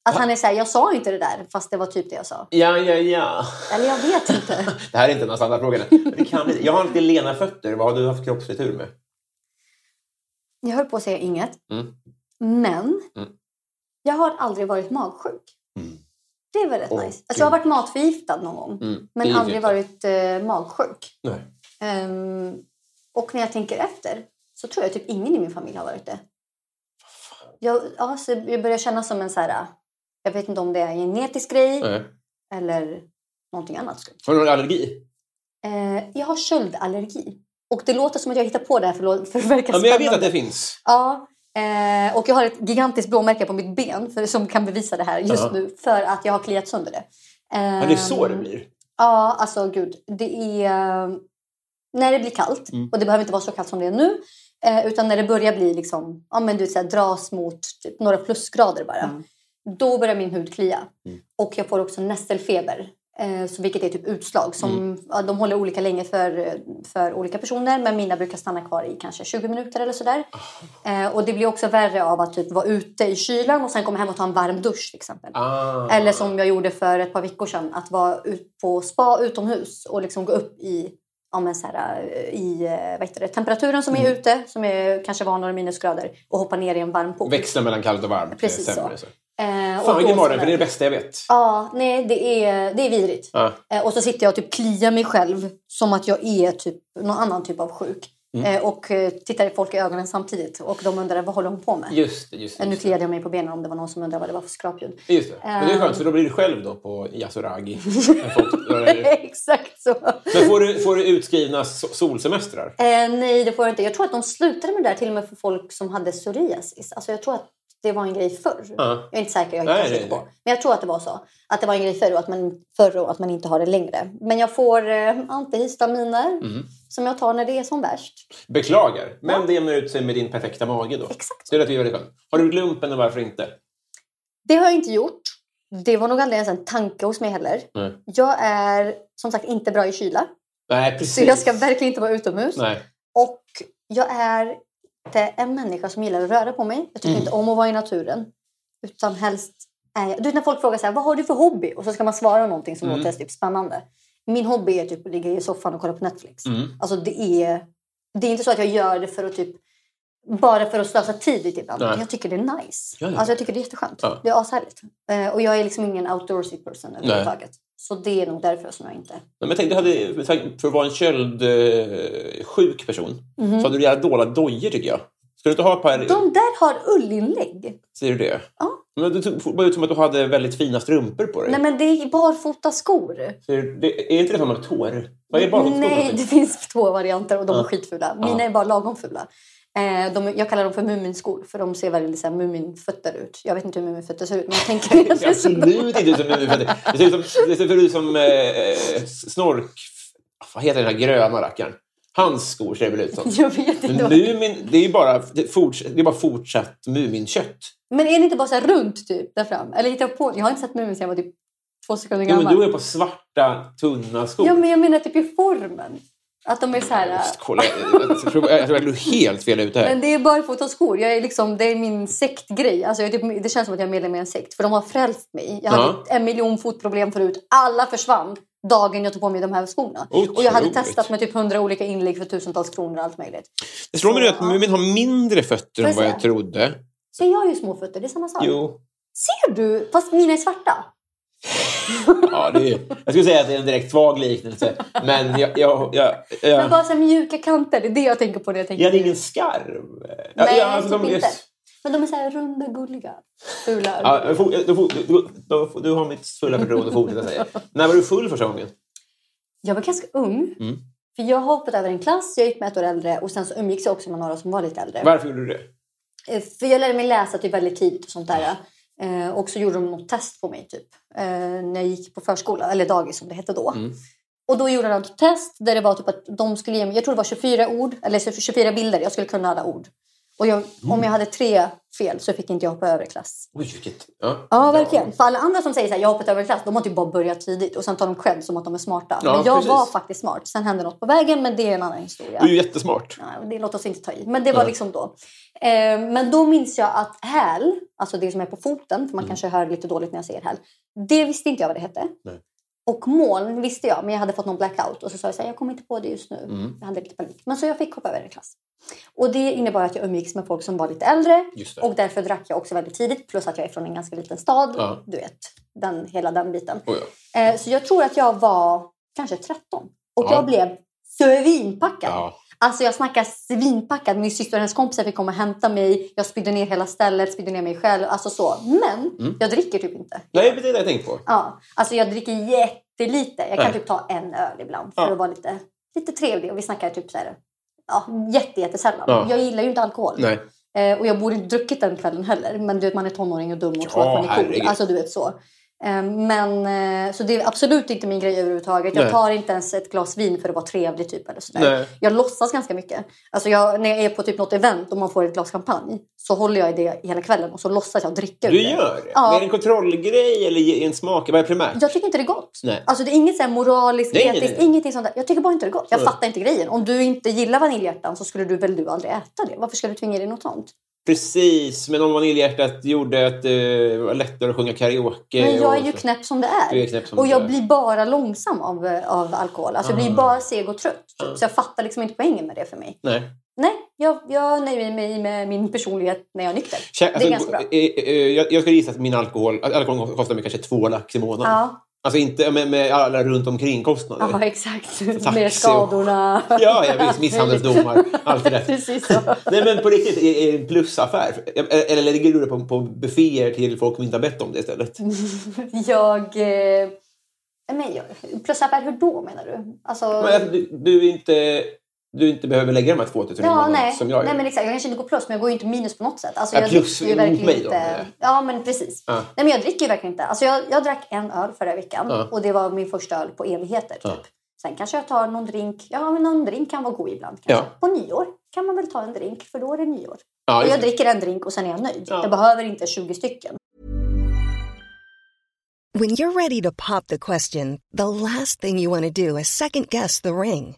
Att han är såhär, jag sa inte det där fast det var typ det jag sa. Ja, ja, ja. Eller jag vet inte. Det här är inte någon standardfråga. Men Det kan bli. Jag har lite lena fötter. Vad har du haft kroppslig tur med? Jag höll på att säga inget. Mm. Men Mm. jag har aldrig varit magsjuk. Mm. Det är väldigt Åh, nice. Alltså, jag har varit matförgiftad någon gång. Mm. Men aldrig varit eh, magsjuk. Ehm, och när jag tänker efter så tror jag typ ingen i min familj har varit det. Jag, ja, så jag börjar känna som en så här... Jag vet inte om det är en genetisk grej Nej. eller någonting annat. Har du någon allergi? Eh, jag har köldallergi. Och det låter som att jag hittar på det här för, att- för att verka Ja, men jag vet att det finns. Ja, eh, och jag har ett gigantiskt blåmärke på mitt ben för, som kan bevisa det här just Ja. nu. För att jag har kliat sönder det. Ja, det är så det Ehm, blir. Ja, alltså gud. Det är eh, när det blir kallt. Mm. Och det behöver inte vara så kallt som det är nu. Eh, utan när det börjar bli liksom, ja men du vet, så här, dras mot typ, några plusgrader bara. Mm. Då börjar min hud klia. Mm. Och jag får också nästelfeber. Eh, så vilket är typ utslag. Som, Mm. ja, de håller olika länge för, för olika personer. Men mina brukar stanna kvar i kanske 20 minuter eller sådär. Eh, och det blir också värre av att typ vara ute i kylan och sen komma hem och ta en varm dusch till exempel. Ah. Eller som jag gjorde för ett par veckor sedan, att vara ut på spa utomhus och liksom gå upp i, ja, men så här, eh, i vad det, temperaturen som är Mm. ute, som är, kanske var några minusgrader, och hoppa ner i en varm pool. Växla mellan kallt och varmt. Precis är så. så. Eh, Fan vilken mardröm, för det är det bästa jag vet. Ja, nej, det är, det är vidrigt. Ja. Eh, och så sitter jag och typ kliar mig själv som att jag är typ någon annan typ av sjuk. Mm. Eh, och eh, tittar folk i ögonen samtidigt. Och de undrar vad håller hon på med? Just just. Eh, nu Just det. kliade jag mig på benen om det var någon som undrade vad det var för skrapljud. Just det. Men det är skönt, Ehm. för då blir du själv då på Yasuragi. Exakt så. Men får du, får du utskrivna so- solsemestrar? Eh, nej, det får jag inte. Jag tror att de slutade med det där till och med för folk som hade psoriasis. Alltså jag tror att det var en grej förr. Ja. Jag är inte säker, jag hittar inte på. Men jag tror att det var så. Att det var en grej förr och att man, förr och att man inte har det längre. Men jag får eh, antihistaminer Mm. som jag tar när det är som värst. Beklagar, men det jämnar ut sig med din perfekta mage då. Exakt. Det är rätt väldigt skönt. Har du gjort lumpen och varför inte? Det har jag inte gjort. Det var nog aldrig ens en tanke hos mig heller. Nej, Jag är som sagt inte bra i kyla. Nej precis. Så jag ska verkligen inte vara utomhus. Nej. Och jag är inte en människa som gillar att röra på mig. Jag tycker Mm. inte om att vara i naturen. Utan helst är jag... Du vet när folk frågar så här, vad har du för hobby? Och så ska man svara någonting som Mm. låter typ spännande. Min hobby är typ att ligga i soffan och kolla på Netflix. Mm. Alltså det är... Det är inte så att jag gör det för att typ... Bara för att slösa tid lite ibland. Nej. Jag tycker det är nice. Ja, ja. Alltså jag tycker det är jätteskönt. Ja. Det är ashärligt. Eh, och jag är liksom ingen outdoorsy person överhuvudtaget. Så det är nog därför som jag inte... Nej, Men jag tänkte, du hade, för att vara en köldssjuk person Mhm. så hade du jävla dåliga dojor tycker jag. Ska du inte ha ett par... De där har ullinlägg. Säger du det? Ja. Men det såg ut som att du hade väldigt fina strumpor på dig. Nej men det är barfota skor. Ser det, är inte det som med tår? Vad är barfotaskor för Nej, det finns två varianter och de Ja. är skitfula. Mina Ja. är bara lagom fula. Eh, de, jag kallar dem för muminskor för de ser väldigt så här, muminfötter ut. Jag vet inte hur muminfötter ser ut men jag tänker Det absolut inte ut som Mumifötter. Det ser ut som, det ser ut som eh, snork... Vad heter den här gröna rackaren? Hans skor ser det väl ut som. Jag vet inte. Men Mumin, det är ju bara, det forts, det är bara fortsatt Muminkött. Men är det inte bara så här runt typ där fram? Eller hittar jag på? Jag har inte sett Mumin sedan jag var typ två sekunder Ja, men gammal. du är på svarta, tunna skor. Ja men jag menar typ i formen. Att de är så här... äh, kolla, jag, jag, tror, jag tror du är helt fel ute här. Men det är barfotaskor. Jag är liksom, det är min sektgrej. Alltså jag typ, det känns som att jag är medlem i en sekt. För de har frälst mig. Jag hade Ja. en miljon fotproblem förut. Alla försvann dagen jag tog på mig de här skorna. Och jag hade Otroligt. testat med typ hundra olika inlägg för tusentals kronor och allt möjligt. Det slår mig nu att. Mumin har mindre fötter än jag vad jag trodde. Så jag har ju små fötter, det är samma sak. Jo. Ser du? Fast mina är svarta. Ja, det är, jag skulle säga att det är en direkt svag liknelse. Men jag... jag, jag, Men jag, bara så mjuka kanter, det är det jag tänker på när jag tänker jag hade ingen skarv. Nej, ja, alltså, typ de inte. Men de är så här runda, gulliga, fula. Ja, du, du, du, du, har mitt fulla förtroende att fortsätta säga. När var du full första gången? Jag var ganska ung. Mm. För jag har hoppat över en klass, jag gick med ett år äldre och sen så umgicks jag också med några som var lite äldre. Varför gjorde du det? Eh, För jag lärde mig läsa typ väldigt tidigt och sånt där. Eh, och så gjorde de något test på mig typ. Eh, när jag gick på förskola, eller dagis som det hette då. Mm. Och då gjorde de ett test där det var typ att de skulle ge mig, jag tror det var 24 ord, eller 24 bilder, jag skulle kunna alla ord. Och jag, Mm. om jag hade tre fel så fick inte jag hoppa över klass. Oj, vilket... Ja, Ja, verkligen. För alla andra som säger så här, jag har hoppat över klass, de har typ bara börjat tidigt och sen tar de cred som att de är smarta. Ja, men jag precis. var faktiskt smart. Sen hände något på vägen, men det är en annan historia. Du är ju jättesmart. Ja, det låter oss inte ta i. Men det var liksom då. Eh, men då minns jag att häl, alltså det som är på foten, för man kanske hör lite dåligt när jag säger häl. Det visste inte jag vad det hette. Nej. Och moln visste jag, men jag hade fått någon blackout. Och så sa jag så här, jag kommer inte på det just nu. Jag hade lite panik. Men så jag fick hoppa över en klass. Och det innebar att jag umgicks med folk som var lite äldre. Och därför drack jag också väldigt tidigt. Plus att jag är från en ganska liten stad. Ja. Du vet, den, hela den biten. Oh, ja. Eh, så jag tror att jag var kanske 13. Och Ja. jag blev svinpackad. Ja. Alltså jag snackar svinpackad. Min syster och hennes kompisar fick komma och hämta mig. Jag spydde ner hela stället, spydde ner mig själv. Alltså så. Men Mm. jag dricker typ inte. Nej, det är det jag tänkte på. Ja, alltså jag dricker jättelite. Jag kan Nej. typ ta en öl ibland för Ja. att vara lite, lite trevlig. Och vi snackar typ så här, ja, jätte, jättesällan. Ja. Jag gillar ju inte alkohol. Nej. Eh, och jag borde inte druckit den kvällen heller. Men du vet, man är tonåring och dum och Ja, tror att man är cool. herregud. Alltså du vet så. Eh, men, eh, så det är absolut inte min grej överhuvudtaget. Jag Nej. tar inte ens ett glas vin för att vara trevlig typ. Eller sådär. Jag låtsas ganska mycket. Alltså jag, när jag är på typ något event och man får ett glas champagne så håller jag i det hela kvällen och så låtsas jag dricka ur Du det. gör det? Ja. Är det en kontrollgrej eller en smak? Vad är primärt? Jag tycker inte det är gott. Nej. Alltså det är inget så moraliskt, Nej, etiskt, nej. ingenting sånt där. Jag tycker bara inte det är gott. Jag Nej. fattar inte grejen. Om du inte gillar vaniljhjärtan så skulle du väl du aldrig äta det? Varför ska du tvinga dig något sånt? Precis, men om vaniljhjärtat gjorde att det var lättare att sjunga karaoke. Men jag är ju så. knäpp som det är. Är som och jag är. blir bara långsam av, av alkohol. Alltså jag blir bara seg och trött. typ. Så jag fattar liksom inte poängen med det för mig. Nej. Nej, jag, jag nöjer mig med min personlighet när jag är nykter. Kä- det är alltså, ganska bra. eh, eh, Jag, jag ska gissa att min alkohol, alkohol kostar mig kanske två lax i månaden. Ja, Alltså inte med, med alla runt omkring kostnader. ja exakt. Taxi Med och- skadorna. Ja, ja visst. Misshandelsdomar. Allt. Precis så. Nej, men på riktigt, är är det en plusaffär? Eller lägger du det på, på bufféer till folk som inte har bett om det istället? Jag... Eh, men plusaffär, hur då menar du? Alltså, Men du, du, inte, du inte behöver lägga de här 2000 i ja, nej. som jag nej, gör. men exakt. Jag kanske inte går plus, men jag går ju inte minus på något sätt. Alltså, Ja, jag plus dricker ju mot verkligen mig då, inte... jag. Ja, men precis. Ja. Nej, men jag dricker ju verkligen inte. Alltså, jag, jag drack en öl förra veckan Ja. och det var min första öl på evigheter. Typ. Sen kanske jag tar någon drink. Ja, men någon drink kan vara god ibland. Kanske. Ja. På nyår kan man väl ta en drink, för då är det nyår. Och jag dricker en drink och sen är jag nöjd. Ja. Jag behöver inte 20 stycken. When you're ready to pop the question, the last thing you want to do is second guess the ring.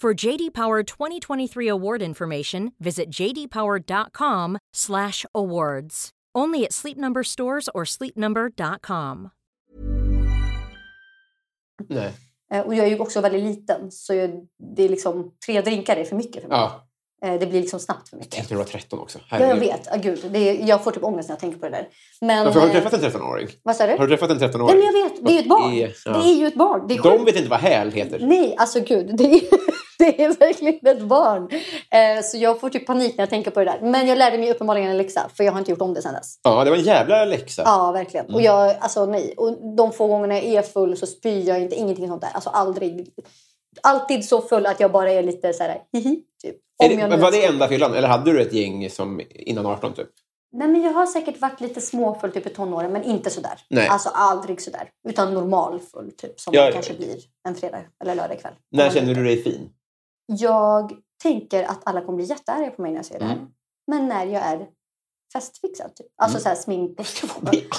For JD Power 2023 award information, visit jdpower.com/awards. Only at Sleep Number stores or sleepnumber.com. Nej. Eh, Och jag är ju också väldigt liten, så jag, det är liksom, tre drinkar är för mycket för mig. Ja, Det blir liksom snabbt för mycket. tänkte du var 13 också. Ja, jag vet. Ah, gud, det är, jag får typ ångest när jag tänker på det där. Men, Varför har du eh, träffat en 13-åring? Vad sa du? Har du träffat en Nej, 13-åring? men jag vet. Det är ju ett barn. Det är- ja. Det är ju ett barn. Det är De vet inte vad häl heter. Nej, alltså gud. Det är, det är verkligen ett barn. Eh, så jag får typ panik när jag tänker på det där. Men jag lärde mig uppenbarligen en läxa, för jag har inte gjort om det sedan dess. Ja, det var en jävla läxa. Ja, verkligen. Mm. Och jag, alltså nej. Och de få gångerna jag är full så spyr jag inte, ingenting sånt där. Alltså aldrig. Alltid så full att jag bara är lite så här, hihi, Om det, var det enda fyllan? Eller hade du ett gäng som innan 18 typ? Nej, men jag har säkert varit lite småfull typ i tonåren, men inte sådär. Nej. Alltså aldrig sådär. Utan normalfull, typ. Som Ja, man kanske blir en fredag eller lördag kväll. När känner du dig fin? Jag tänker att alla kommer bli jättearga på mig när jag säger det här. Mm. Men när jag är festfixad, typ. Alltså Mm. så här smink.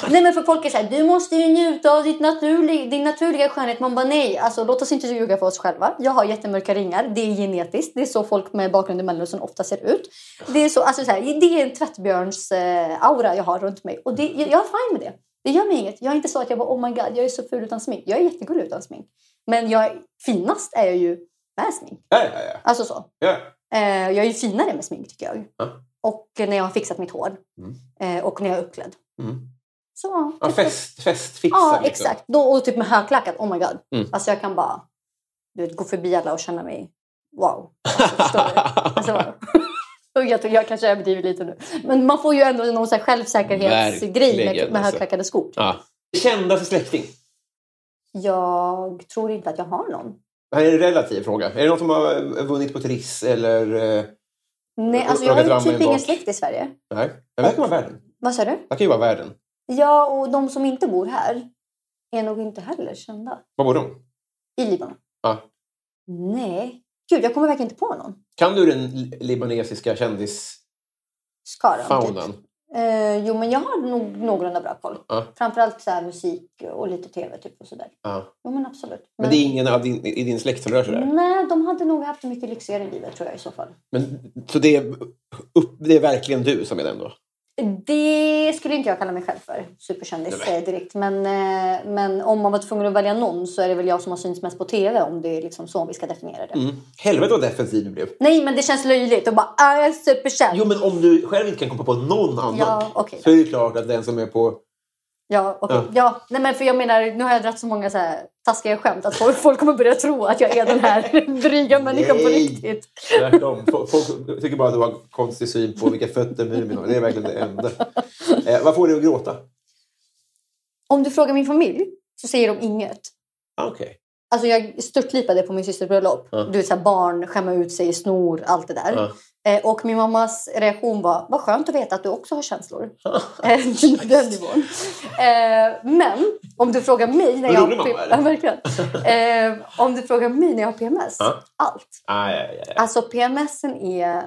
nej men för folk är så här, du måste ju njuta av ditt naturlig, din naturliga skönhet. Man bara nej, alltså låt oss inte ljuga för oss själva. Jag har jättemörka ringar, det är genetiskt. Det är så folk med bakgrund i Mellanöstern ofta ser ut. Det är, så, alltså så här, det är en tvättbjörns eh, aura jag har runt mig. Och det, jag, jag är fine med det. Det gör mig inget. Jag är inte så att jag bara oh my god, jag är så ful utan smink. Jag är jättegullig utan smink. Men jag, finast är jag ju med smink. Ja, ja, ja. Alltså så. ja. Eh, jag är ju finare med smink tycker jag. Ja. Och när jag har fixat mitt hår. Mm. Eh, och när jag är uppklädd. Mm. Så, Ja, fest, festfixad. Ja, liksom. exakt. Då, och typ med högklackat. Oh my god. Mm. Alltså jag kan bara du vet, gå förbi alla och känna mig wow. Alltså? Alltså, jag, tror, jag kanske överdriver lite nu. Men man får ju ändå någon så här självsäkerhetsgrej med, med alltså. högklackade skor. Ja. Kändaste släkting? Jag tror inte att jag har någon. Det här är en relativ fråga. Är det någon som har vunnit på Triss eller... Nej, alltså jag har ju typ in ingen släkt i Sverige. Nej, men det kan vara världen. Vad sa du? Det kan ju vara världen. Ja, och de som inte bor här är nog inte heller kända. Var de? I Libanon? Ja. Nej. Gud, jag kommer verkligen inte på någon. Kan du den li- libanesiska kändisfaunan? Skaran, typ. Eh, jo, men jag har nog någorlunda bra koll. Ja. Framförallt så här, musik och lite tv typ och sådär. Ja. Jo, men absolut. Men det är ingen av din, i din släkt som rör sig där? Nej, de hade nog haft mycket lyxigare i livet tror jag i så fall. Men, så det är, upp, det är verkligen du som är den då? Det skulle inte jag kalla mig själv för, superkändis Nej. eh, direkt. Men, eh, men om man var tvungen att välja någon så är det väl jag som har synts mest på tv om det är liksom så vi ska definiera det. Mm. Helvete vad defensiv du blev. Nej, men det känns löjligt att bara ah, jag är superkänd. Jo, men om du själv inte kan komma på någon annan Ja, okej så är det klart att den som är på... Ja, okej. Ja. Ja. nej men för jag menar, nu har jag dragit så många så här taskiga skämt att folk, folk kommer börja tro att jag är den här dryga människan på riktigt. Tvärtom. Folk tycker bara att du har konstig syn på vilka fötter Mumin har. Det är verkligen det enda. Eh, vad får dig att gråta? Om du frågar min familj så säger de inget. Ah, Okej. Alltså jag störtlipade på min systers bröllop. Ja. Du vet så här, barn skämma ut sig, snor, allt det där. Ja. Eh, och min mammas reaktion var, vad skönt att veta att du också har känslor. Eh, Den nivån. Eh, men om du frågar mig när jag har eller? ja, verkligen. Om du frågar mig när jag har PMS, allt. Alltså PMSen är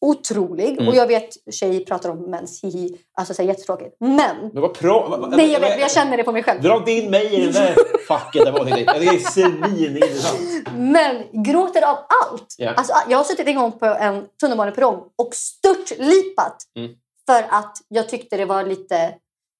otrolig. Mm. Och jag vet tjejer pratar om mens, hihi. Alltså så här, jättetråkigt. Men, Men vad vad- nej jag vet, jag känner det på mig själv. Dra in mig i den där facket. där det. Är svinintressant. Men gråter av allt. Ja. Alltså, jag har suttit en gång på en tunnelbaneperrong och störtlipat. Mm. För att jag tyckte det var lite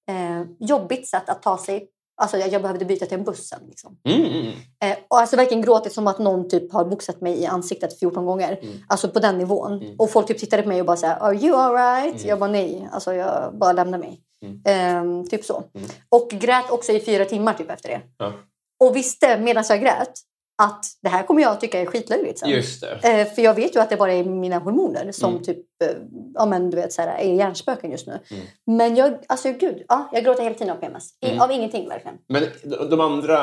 eh, jobbigt sätt att ta sig. Alltså jag, jag behövde byta till en buss sen. Liksom. Mm, mm. Eh, och alltså verkligen gråtit som att någon typ har boxat mig i ansiktet 14 gånger. Mm. Alltså på den nivån. Mm. Och folk typ tittade på mig och bara såhär, are you alright? Mm. Jag bara nej, alltså jag bara lämnar mig. Mm. Ehm, typ så. Mm. Och grät också i fyra timmar typ efter det. Ja. Och visste medan jag grät att det här kommer jag tycka är skitlöjligt sen. Just det. Eh, för jag vet ju att det bara är mina hormoner som Mm. typ eh, ja, men, du vet, så här, är hjärnspöken just nu. Mm. Men jag, alltså gud, ja, jag gråter hela tiden av PMS. I, Mm. Av ingenting verkligen. Men de, andra...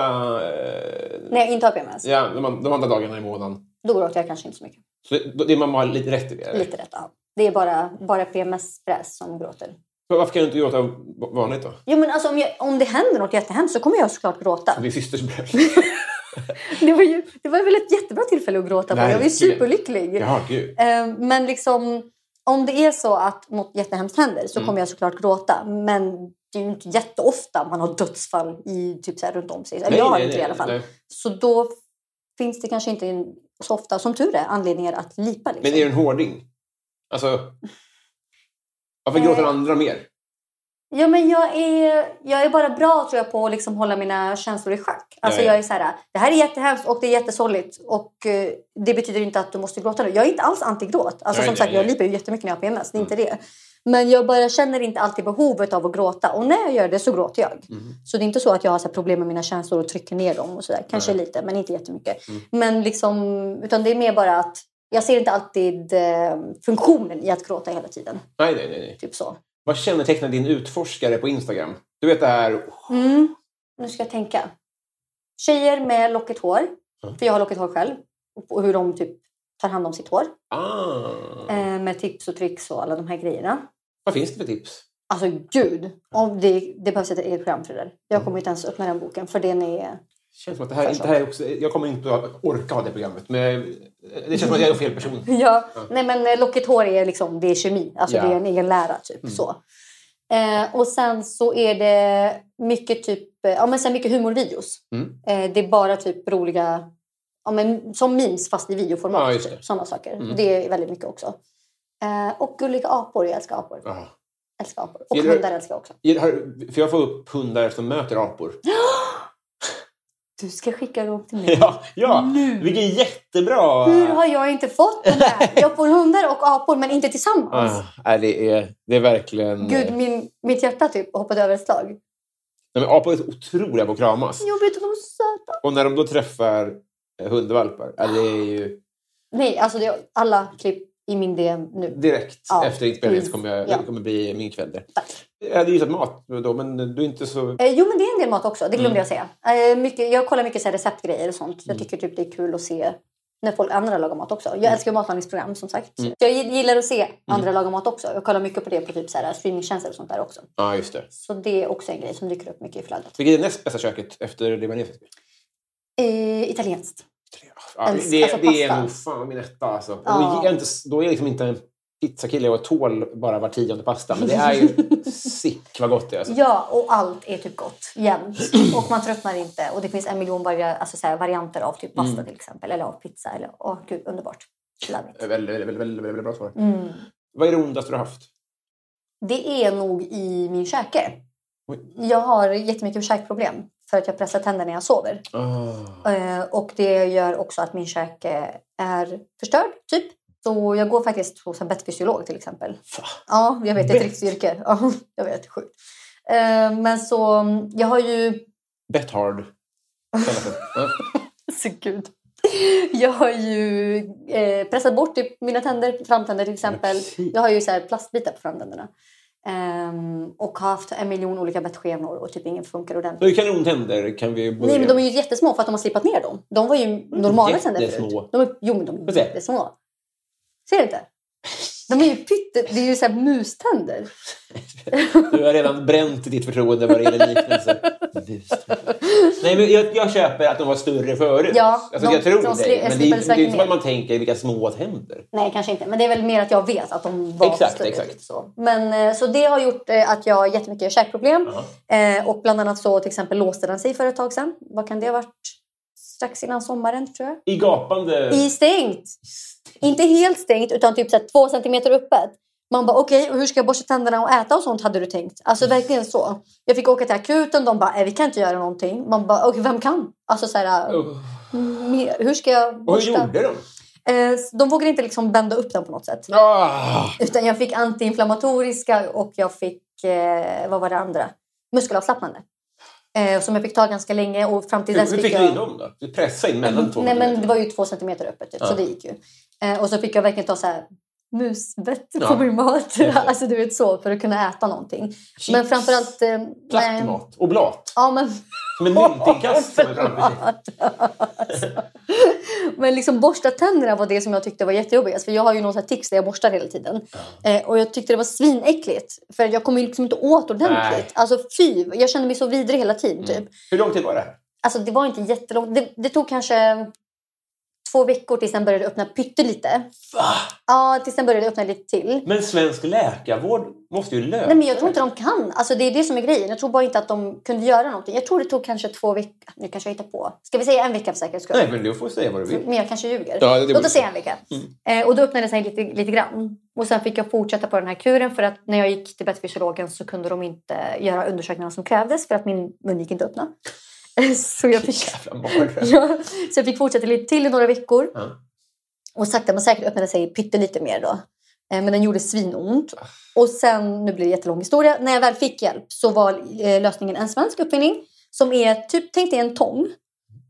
Eh, När jag inte har PMS, ja, de, de andra dagarna i månaden. då gråter jag kanske inte så mycket. Så det, det man har lite rätt i det? eller? Lite rätt, ja. Det är bara, bara PMS-fräs som gråter. Varför kan du inte gråta vanligt då? Jo, men alltså, om, jag, om det händer något jättehemskt så kommer jag såklart gråta. Din systers bröllop? Det var, ju, det var väl ett jättebra tillfälle att gråta på. Jag var ju superlycklig. Jaha, gud. Eh, Men liksom, om det är så att något jättehemskt händer så Mm. kommer jag såklart gråta. Men det är ju inte jätteofta man har dödsfall i, typ så här, runt om sig. Eller Nej, jag har nej, inte det i nej, alla fall. nej. Så då finns det kanske inte en- så ofta, som tur är, anledningar att lipa. Liksom. Men är du en hårding? Alltså... Varför gråter Eh. andra mer? Ja, men jag är, jag är bara bra tror jag, på att liksom hålla mina känslor i schack. Alltså, Ja, ja. Jag är så här, det här är jättehemskt och det är jättesorgligt. Och eh, det betyder inte att du måste gråta nu. Jag är inte alls anti-gråt. Alltså, Nej, som sagt, jag. Mm. lipar ju jättemycket när jag har PMS. Det är inte det. Men jag bara känner inte alltid behovet av att gråta. Och när jag gör det så gråter jag. Mm. Så det är inte så att jag har så problem med mina känslor och trycker ner dem. och så där. Kanske lite, men inte jättemycket. Mm. Men liksom, utan det är mer bara att jag ser inte alltid eh, funktionen i att gråta hela tiden. Nej, nej, nej. Typ så. Vad kännetecknar din utforskare på Instagram? Du vet det här... Mm. Nu ska jag tänka. Tjejer med lockigt hår. Mm. För jag har lockigt hår själv. Och hur de typ tar hand om sitt hår. Ah. Eh, med tips och tricks och alla de här grejerna. Vad finns det för tips? Alltså gud, om det, det behövs ett eget program för det där. Jag kommer inte ens öppna den boken för den är... känns som att det här, det här är också, jag kommer inte att orka ha det programmet. Men det känns som att jag är fel person. Ja, nej men eh, lockigt hår är liksom, det är kemi. Alltså Ja. Mm. det är en egen lära typ så. Eh, och sen så är det mycket typ, eh, ja men sen mycket humorvideos. Mm. Eh, det är bara typ roliga, ja men som memes fast i videoformat. Ja, typ, sådana saker. Mm. Det är väldigt mycket också. Eh, och gulliga apor, jag älskar apor. Ja. Älskar apor. Och Gillar hundar älskar jag också. Har- För jag får upp hundar som möter apor. Du ska skicka dem till mig. Ja, ja. vilken jättebra... Hur har jag inte fått den här? Jag får hundar och apor men inte tillsammans. Ah, det, är, det är verkligen... Gud, min, mitt hjärta typ hoppade över ett slag. Nej, men apor är otroliga på att kramas. Jag vet de är söta. Och när de då träffar eh, hundvalpar, ja, det är ju Nej, alltså det är alla klipp i min DM nu. direkt Ja, efter inspelningen så kommer jag, Ja. det kommer bli min kväll där. Tack. Jag hade gissat mat då, men du är inte så... Eh, jo, men det är en del mat också. Det glömde Mm. jag säga. Eh, mycket, jag kollar mycket så receptgrejer och sånt. Jag tycker typ det är kul att se när folk andra lagar mat också. Jag älskar ju matlagningsprogram som sagt. Mm. Jag gillar att se andra laga mat också. Jag kollar mycket på det på typ så här streamingtjänster och sånt där också. Ja, just det. Så det är också en grej som dyker upp mycket i flödet. Vilket är näst bästa köket efter libanesiska? Eh, italienskt. Ja, det, alltså det är nog fan min etta alltså. Ja. Då, är inte, då är jag liksom inte en pizzakille och tål bara var tionde pasta. Men det är ju sick vad gott det är. Alltså. Ja, och allt är typ gott jämt. Och man tröttnar inte. Och det finns en miljon varia- alltså så här, varianter av typ pasta till exempel. Eller av pizza. Eller, åh gud, underbart. Väldigt, väldigt, väldigt, väldigt, väldigt bra svar. Mm. Vad är det ondaste du har haft? Det är nog i min käke. Oj. Jag har jättemyket käkproblem. För att jag pressar tänder när jag sover. Eh, och det gör också att min käke är förstörd, typ. Så jag går faktiskt hos en bettfysiolog till exempel. Va? Ja, jag vet. Det är ett riktigt yrke. Ja, jag vet. Sjukt. Eh, men så, jag har ju... Bet hard. kallas det. Ja. Så gud. Jag har ju eh, pressat bort typ mina tänder, framtänder till exempel. Jag har ju så här plastbitar på framtänderna. Ehm, och har haft en miljon olika bettskenor och typ ingen funkar Så ordentligt. hur kanontänder kan vi börja? Nej men de är ju jättesmå för att de har slipat ner dem. De var ju normala tänder Jättesmå. förut. De är, jo men de är jättesmå. Ser du inte? De är ju pytte... Det är ju så här muständer. Du har redan bränt ditt förtroende vad det gäller liknelser. Nej, men jag, jag köper att de var större förut. Ja, alltså, de- jag tror de det. sli- Men det, det är inte som att man tänker vilka små tänder. Nej, kanske inte. Men det är väl mer att jag vet att de var Exakt, större. exakt. Så. Men, eh, så det har gjort eh, att jag har jättemycket käkproblem. Eh, och bland annat så till exempel låste den sig för ett tag sedan. Vad kan det ha varit? Strax innan sommaren tror jag. I gapande... I stängt! Inte helt stängt utan typ så två centimeter öppet. Man bara okej, och hur ska jag borsta tänderna och äta och sånt hade du tänkt? Alltså verkligen så. Jag fick åka till akuten, de bara eh, vi kan inte göra någonting. Man bara okej, vem kan? Alltså så här, Uh. hur ska jag Och hur borsta? gjorde de? Eh, de vågade inte liksom bända upp den på något sätt. Ah! Utan jag fick antiinflammatoriska och jag fick, eh, vad var det andra? Muskelavslappnande. Eh, som jag fick ta ganska länge och fram till Hur, dess hur fick du in dem då? Du pressade in mellan två Nej men det var ju två centimeter öppet typ, Ja. så det gick ju. Eh, och så fick jag verkligen ta så här musbett Ja. på min mat. alltså du vet så, för att kunna äta någonting. Chips. Men framförallt... Eh. Plattmat. Oblat. Ja men... Som en myntinkast. Men liksom borsta tänderna var det som jag tyckte var jättejobbigast. För jag har ju någon tics där jag borstar hela tiden. Eh, och jag tyckte det var svinäckligt. För jag kom ju liksom inte åt ordentligt. Nej. Alltså fy, jag kände mig så vidrig hela tiden typ. Mm. Hur lång tid var det? Alltså det var inte jättelångt. Det, det tog kanske två veckor tills den började öppna pyttelite. Va? Ja, tills den började öppna lite till. Men svensk läkarvård måste ju lösa Nej, men jag tror inte de kan. Alltså, det är det som är grejen. Jag tror bara inte att de kunde göra någonting. Jag tror det tog kanske två veckor. Nu kanske jag hittar på. Ska vi säga en vecka för säkerhets skull? Nej, men du får säga vad du vill. Men jag kanske ljuger. Ja, det Låt oss säga en vecka. Eh, och då öppnade sig lite, lite grann. Och sen fick jag fortsätta på den här kuren för att när jag gick till bettfysiologen så kunde de inte göra undersökningarna som krävdes för att min mun gick inte öppna. så, jag fick, ja, så jag fick fortsätta lite till i några veckor. Ja. Och sakta men säkert öppnade sig pyttelite mer då. Eh, Men den gjorde svinont. Och sen, nu blir det jättelång historia, när jag väl fick hjälp så var eh, lösningen en svensk uppfinning. Som är typ, tänk dig en tång.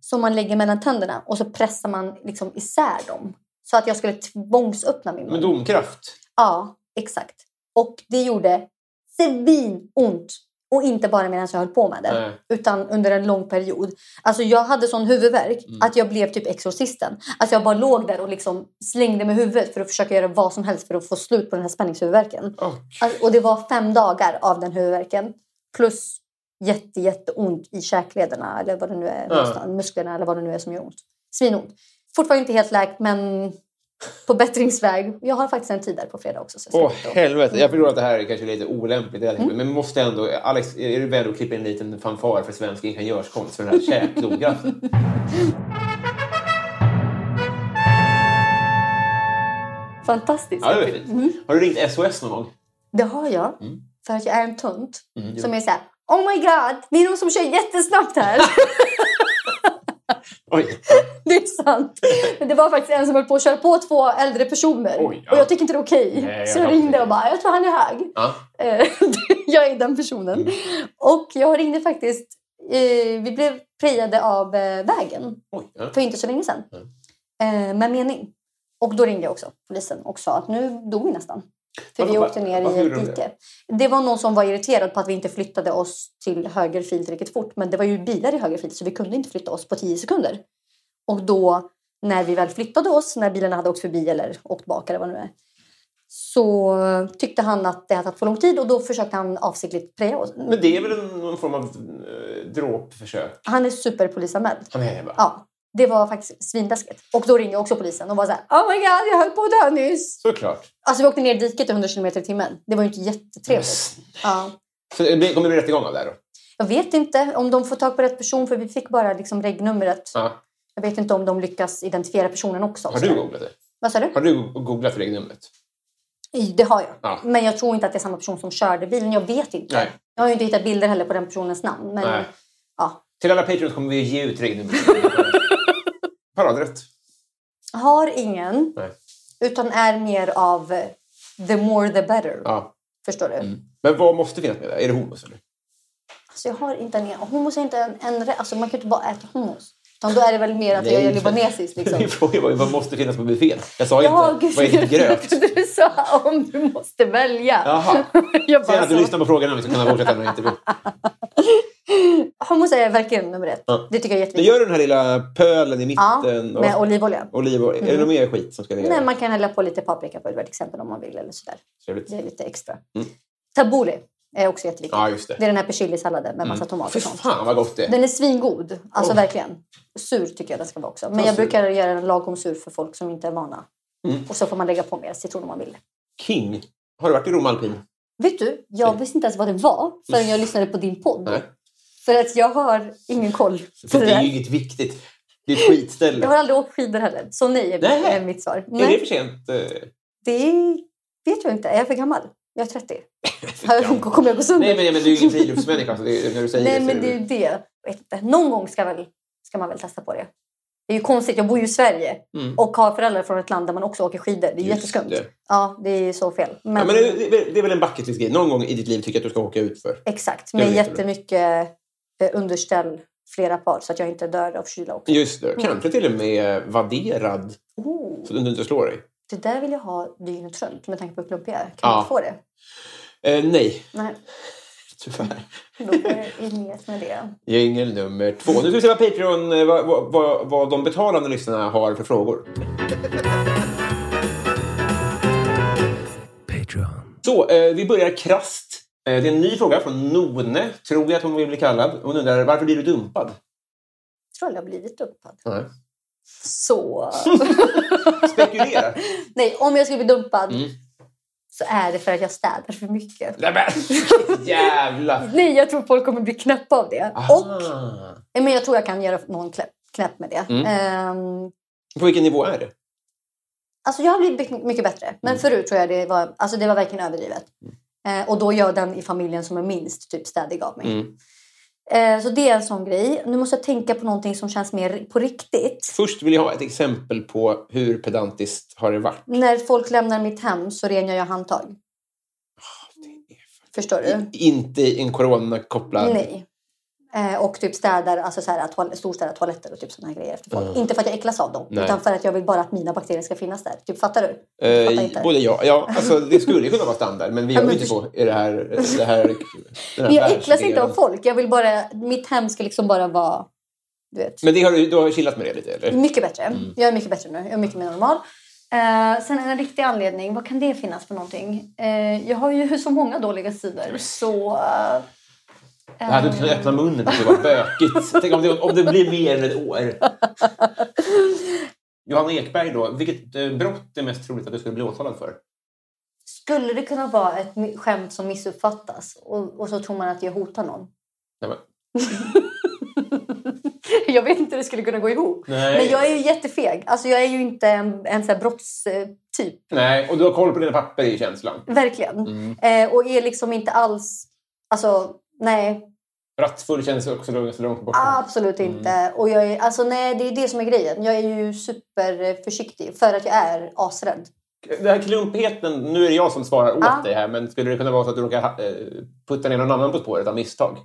Som man lägger mellan tänderna och så pressar man liksom isär dem. Så att jag skulle tvångsöppna min Med mun. domkraft. Ja, exakt. Och det gjorde svinont. Och inte bara medan jag höll på med det. Nej. Utan under en lång period. Alltså jag hade sån huvudvärk Mm. att jag blev typ exorcisten. Alltså jag bara låg där och liksom slängde med huvudet för att försöka göra vad som helst för att få slut på den här spänningshuvudvärken. Och, Alltså, och det var fem dagar av den huvudvärken. Plus jätte, jätteont i käklederna eller vad det nu är. Ja. Musklerna eller vad det nu är som gör ont. Svinont. Fortfarande inte helt läkt men på bättringsväg. Jag har faktiskt en tid där på fredag också. Åh, och- helvete. Jag förstår att det här är kanske lite olämpligt. Mm. Men måste ändå... Alex, är du beredd att klippa in en liten fanfar för svensk ingenjörskonst för den här käkblodgraffen? Fantastiskt. Ja, det fint. Mm. Har du ringt SOS någon gång? Det har jag. Mm. För att jag är en tunt. Mm, som är så här. Oh my god, det är någon som kör jättesnabbt här. Oj. det är sant. Men det var faktiskt en som höll på att köra på två äldre personer. Oj, ja. Och jag tycker inte det är okej. Nej, så jag ringde och bara, jag tror han är hög. Ja. Eh, jag är den personen. Mm. Och jag ringde faktiskt, eh, vi blev prejade av eh, vägen Oj. Ja. för inte så länge sedan. Mm. Med mening. Och då ringde jag också polisen och sa att nu dog vi nästan. För vi åkte ner varför i ett dike. Det var någon som var irriterad på att vi inte flyttade oss till höger fil tillräckligt fort. Men det var ju bilar i höger fil så vi kunde inte flytta oss på 10 sekunder. Och då när vi väl flyttade oss, när bilarna hade åkt förbi eller åkt bak eller vad det nu är. Så tyckte han att det hade tagit för lång tid och då försökte han avsiktligt preja oss. Men det är väl någon form av eh, dråpförsök? Han är superpolisanmäld. Han är det, va? Ja, det var faktiskt svinläskigt. Och då ringde också polisen och var så här, Oh my god, jag höll på att dö nyss. Såklart. Alltså vi åkte ner i diket i 100 km i timmen. Det var ju inte jättetrevligt. Ja. Så det blir- kommer det bli rättegång av det här då? Jag vet inte om de får tag på rätt person för vi fick bara liksom regnumret. Ja. Jag vet inte om de lyckas identifiera personen också. Har du googlat det? Vad sa du? Har du googlat regnumret? Det har jag. Ja. Men jag tror inte att det är samma person som körde bilen. Jag vet inte. Nej. Jag har ju inte hittat bilder heller på den personens namn. Men Nej. ja. Till alla Patreons kommer vi ge ut regnumret. Paradrätt. Har ingen. Nej. Utan är mer av eh, the more the better. Ja. Förstår du? Mm. Men vad måste finnas med där? Är det hummus eller? Alltså jag har inte en... Hummus är inte en... en alltså man kan inte bara äta hummus. Utan då är det väl mer att jag Nej. är libanesiskt liksom. Min fråga var vad måste finnas på buffén? Jag sa Ja, inte gud. vad är ditt gröt? Du sa om du måste välja. Jaha. Jag Sen bara att du lyssnar på frågan om vi ska kunna fortsätta här intervjun. Hummus är verkligen nummer ett. Ja. Det tycker jag är Men jätteviktigt. gör du den här lilla pölen i Ja, mitten? och med olivolja. olivolja. Är det något mer skit som ska ner? Nej, man kan hälla på lite paprikapulver till exempel om man vill. eller sådär. Trevligt. Det är lite extra. Mm. Tabbouleh är också jätteviktigt. Ja, just Det är det. den här persillesalladen med massa tomat Fy och sånt. fan vad gott det är. Den är svingod. Alltså Oh. verkligen. Sur tycker jag den ska vara också. Men Ja, jag sur. brukar göra den lagom sur för folk som inte är vana. Mm. Och så får man lägga på mer citron om man vill. King. Har du varit i Rom Alpin? Vet du, jag Nej. visste inte ens vad det var förrän jag lyssnade på din podd. Nej. För att jag har ingen koll För det det är ju inget viktigt. Det är ett skitställe. Jag har aldrig åkt skidor heller. Så nej är, Nej. mitt svar. Är det Nej, för sent? eh? det vet jag inte. Är jag för gammal? Jag är 30. Kommer jag gå sönder? Nej, men, men du är ju ingen friluftsmänniska. Så det, är- när du säger Nej, det men det är ju det. Någon gång ska, väl, ska man väl testa på det. Det är ju konstigt. Jag bor ju i Sverige Mm. och har föräldrar från ett land där man också åker skidor. Det är Just jätteskumt. det. Ja, det är så fel. Men, Ja, men det, det, det är väl en bucket list grej. Någon gång i ditt liv tycker jag att du ska åka ut för. Exakt. Är Med jättemycket eh, underställ, flera par, så att jag inte dör av kyla också. Just det. Kanske till och med vadderad. Oh, Så att du inte slår dig. det där vill jag ha dygnet runt med tanke på hur klumpig jag är. Kan Ja. jag få det? Eh, nej, Nej, tyvärr. då får jag inget med det. Jingel nummer två. Nu ska vi se vad Patreon, eh, vad, vad, vad, de betalande lyssnarna har för frågor. Så, eh, vi börjar krasst. Eh, det är en ny fråga från None, tror jag att hon vill bli kallad. Hon undrar, varför blir du dumpad? Jag tror jag har blivit dumpad. Nej. Så... Spekulera. Nej, om jag skulle bli dumpad Mm. Så är det för att jag städar för mycket. Nej men, jävla... Nej, jag tror folk kommer bli knäppa av det. Aha. Och men jag tror jag kan göra någon knäpp, med det. Mm. Ehm, På vilken nivå är det? Alltså jag har blivit mycket- bättre. Men Mm. förut tror jag det var, alltså det var verkligen överdrivet. Eh, och då jag den i familjen som är minst typ städig av mig. Eh, så det är en sån grej. Nu måste jag tänka på någonting som känns mer på riktigt. Först vill jag ha ett exempel på hur pedantiskt har det varit. När folk lämnar mitt hem så rengör jag handtag. Förstår du? I- Inte en coronakopplad... Nej. Eh, och typ städar, alltså så här, toal- storstädar toaletter och typ här grejer efter folk. Inte för att jag äcklas av dem, Nej. utan för att jag vill bara att mina bakterier ska finnas där. Typ, fattar du? Jag fattar Eh, inte. både ja, ja alltså, det skulle ju kunna vara standard, men vi gör ju inte så i det här, det här, den här jag äcklas inte av folk. Jag vill bara, mitt hem ska liksom bara vara, du vet. Men det har, du- du har chillat med det lite, eller? Mycket bättre. Mm. Jag är mycket bättre nu. Jag är mycket mer normal. Eh, sen en riktig anledning, vad kan det finnas för någonting? Eh, jag har ju så många dåliga sidor. Så... eh, Jag hade inte kunnat öppna munnen, det var bökigt. Tänk om det, om det blir mer än ett år. Johanna Ekberg då, vilket eh, brott är mest troligt att du skulle bli åtalad för? skulle det kunna vara ett skämt som missuppfattas och, och så tror man att jag hotar någon? Nej, men, jag vet inte hur det skulle kunna gå ihop. Nej. Men jag är ju jättefeg. Alltså jag är ju inte en, en här brottstyp. nej, och du har koll på dina papper i känslan. Verkligen. Mm. Eh, och är liksom inte alls... Alltså, nej. Rattfull känns också långt, bort. Absolut Mm. inte. Och jag är, alltså, nej, det är det som är grejen. Jag är ju superförsiktig för att jag är asrädd. Den här klumpigheten, nu är det jag som svarar åt Ja. dig här, men skulle det kunna vara så att du råkar eh, putta ner någon annan på spåret av misstag?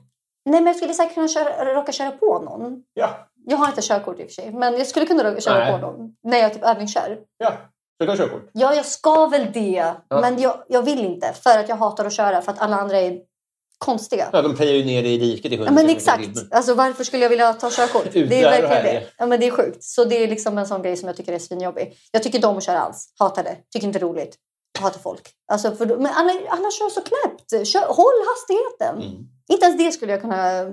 Nej, men jag skulle säkert kunna köra, råka köra på någon. Ja, Jag har inte körkort i och för sig, men jag skulle kunna råka köra Nej. på någon när jag typ övningskör. ja. Du kan ha körkort. Ja, jag ska väl det. Ja. Men jag, jag vill inte. För att jag hatar att köra. För att alla andra är konstiga. Ja, de prejar ju ner dig i diket i Ja, 100 men exakt. Alltså, varför skulle jag vilja ta körkort? Ut Det är verkligen det. Ja, men det är sjukt. Så det är liksom en sån grej som jag tycker är svinjobbig. Jag tycker inte om att köra alls. Hatar det. Tycker inte det är roligt. Hatar folk. Alltså, för, men alla, alla kör så knäppt. Kör, håll hastigheten. Mm. Inte ens det skulle jag kunna,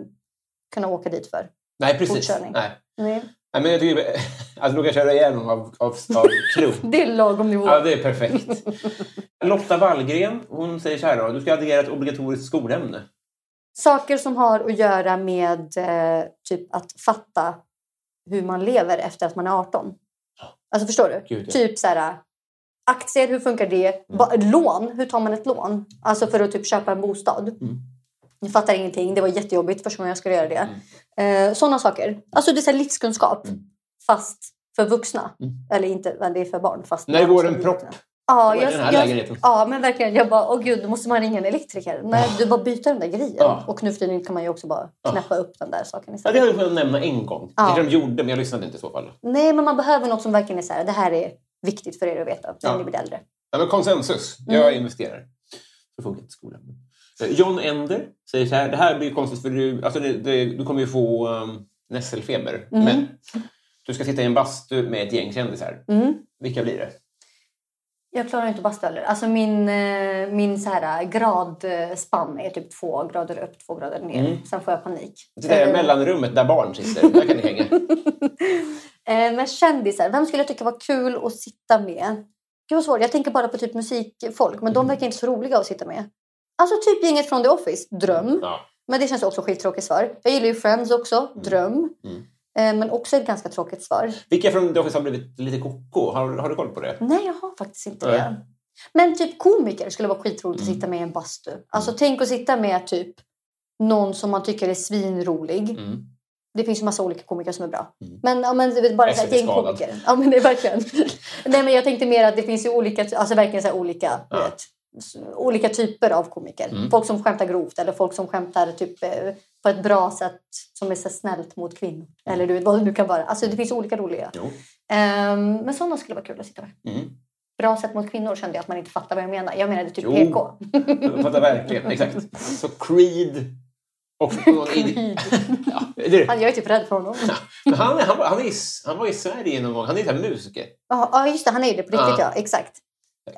kunna åka dit för. Nej, precis. Nej. Nej. Nej, men jag tycker att råka köra ihjäl någon av, av, av klump. Det är lagom nivå. Ja, det är perfekt. Lotta Wallgren, hon säger så här då. Du ska addera ett obligatoriskt skolämne. Saker som har att göra med eh, typ att fatta hur man lever efter att man är 18. Alltså förstår du? Gud, ja. Typ så här, aktier, hur funkar det? Va- Lån, hur tar man ett lån? Alltså för att typ köpa en bostad. Mm. Jag fattar ingenting, det var jättejobbigt första gången jag skulle göra det. Eh, sådana saker. Alltså det är livskunskap. Mm. Fast för vuxna. Mm. Eller inte, det är för barn. Fast När det går en propp. Ja, i jag, jag, ja, men verkligen. Jag bara, åh gud, då måste man ringa en elektriker. Nej, du bara byta den där grejen. Ja. Och nu för tiden kan man ju också bara knäppa upp den där saken Ja, det istället. hade du kunnat nämna en gång. Ja. Det kanske de gjorde, men jag lyssnade inte i så fall. Nej, men man behöver något som verkligen är så här, det här är viktigt för er att veta när Ja. ni blir äldre. Ja, men konsensus. Jag Mm. investerar. Så funkar inte skolan. Eh, John Ender säger så här. Det här blir konstigt för du, alltså det, det, du kommer ju få um, nässelfeber. Mm. Men du ska sitta i en bastu med ett gäng kändisar. Mm. Vilka blir det? Jag klarar inte bastu heller. Alltså min, eh, min så här, gradspann är typ två grader upp, två grader ner. Mm. Sen får jag panik. Det där Eh, mellanrummet där barn sitter. Där kan ni hänga. Eh, Men kändisar, vem skulle jag tycka var kul att sitta med? Gud vad svårt. Jag tänker bara på typ musikfolk, men de Mm. verkar inte så roliga att sitta med. Alltså typ gänget från The Office, dröm. Ja. Men det känns också skittråkigt svar. Jag gillar ju Friends också, dröm. Mm. Eh, Men också ett ganska tråkigt svar. Vilka från The Office har blivit lite koko? Har, har du koll på det? Nej, jag har faktiskt inte Nej. det. Men typ komiker skulle vara skitroligt Mm. att sitta med i en bastu. Alltså tänk att sitta med typ någon som man tycker är svinrolig. Mm. Det finns ju massa olika komiker som är bra. Mm. Men, ja, men bara ett gäng komiker. Ja men det är verkligen. Nej men jag tänkte mer att det finns ju olika, alltså verkligen så olika, Ja. vet, olika typer av komiker. Mm. Folk som skämtar grovt eller folk som skämtar typ eh, på ett bra sätt som är så snällt mot kvinnor. Eller du vet vad det nu kan vara. Alltså det finns olika roliga. Ehm, men sådana skulle vara kul att sitta med. Mm. Bra sätt mot kvinnor kände jag att man inte fattar vad jag menar. Jag menade typ Jo. PK. Jag fattar verkligen. Exakt. Så Creed. Och. Creed. ja, det Han- Jag är typ rädd för honom. Men han, han, han, är han var i Sverige någon gång. Han är här musiker. Ja, ja, just det. Han är ju det på riktigt, Ja. ja. Exakt.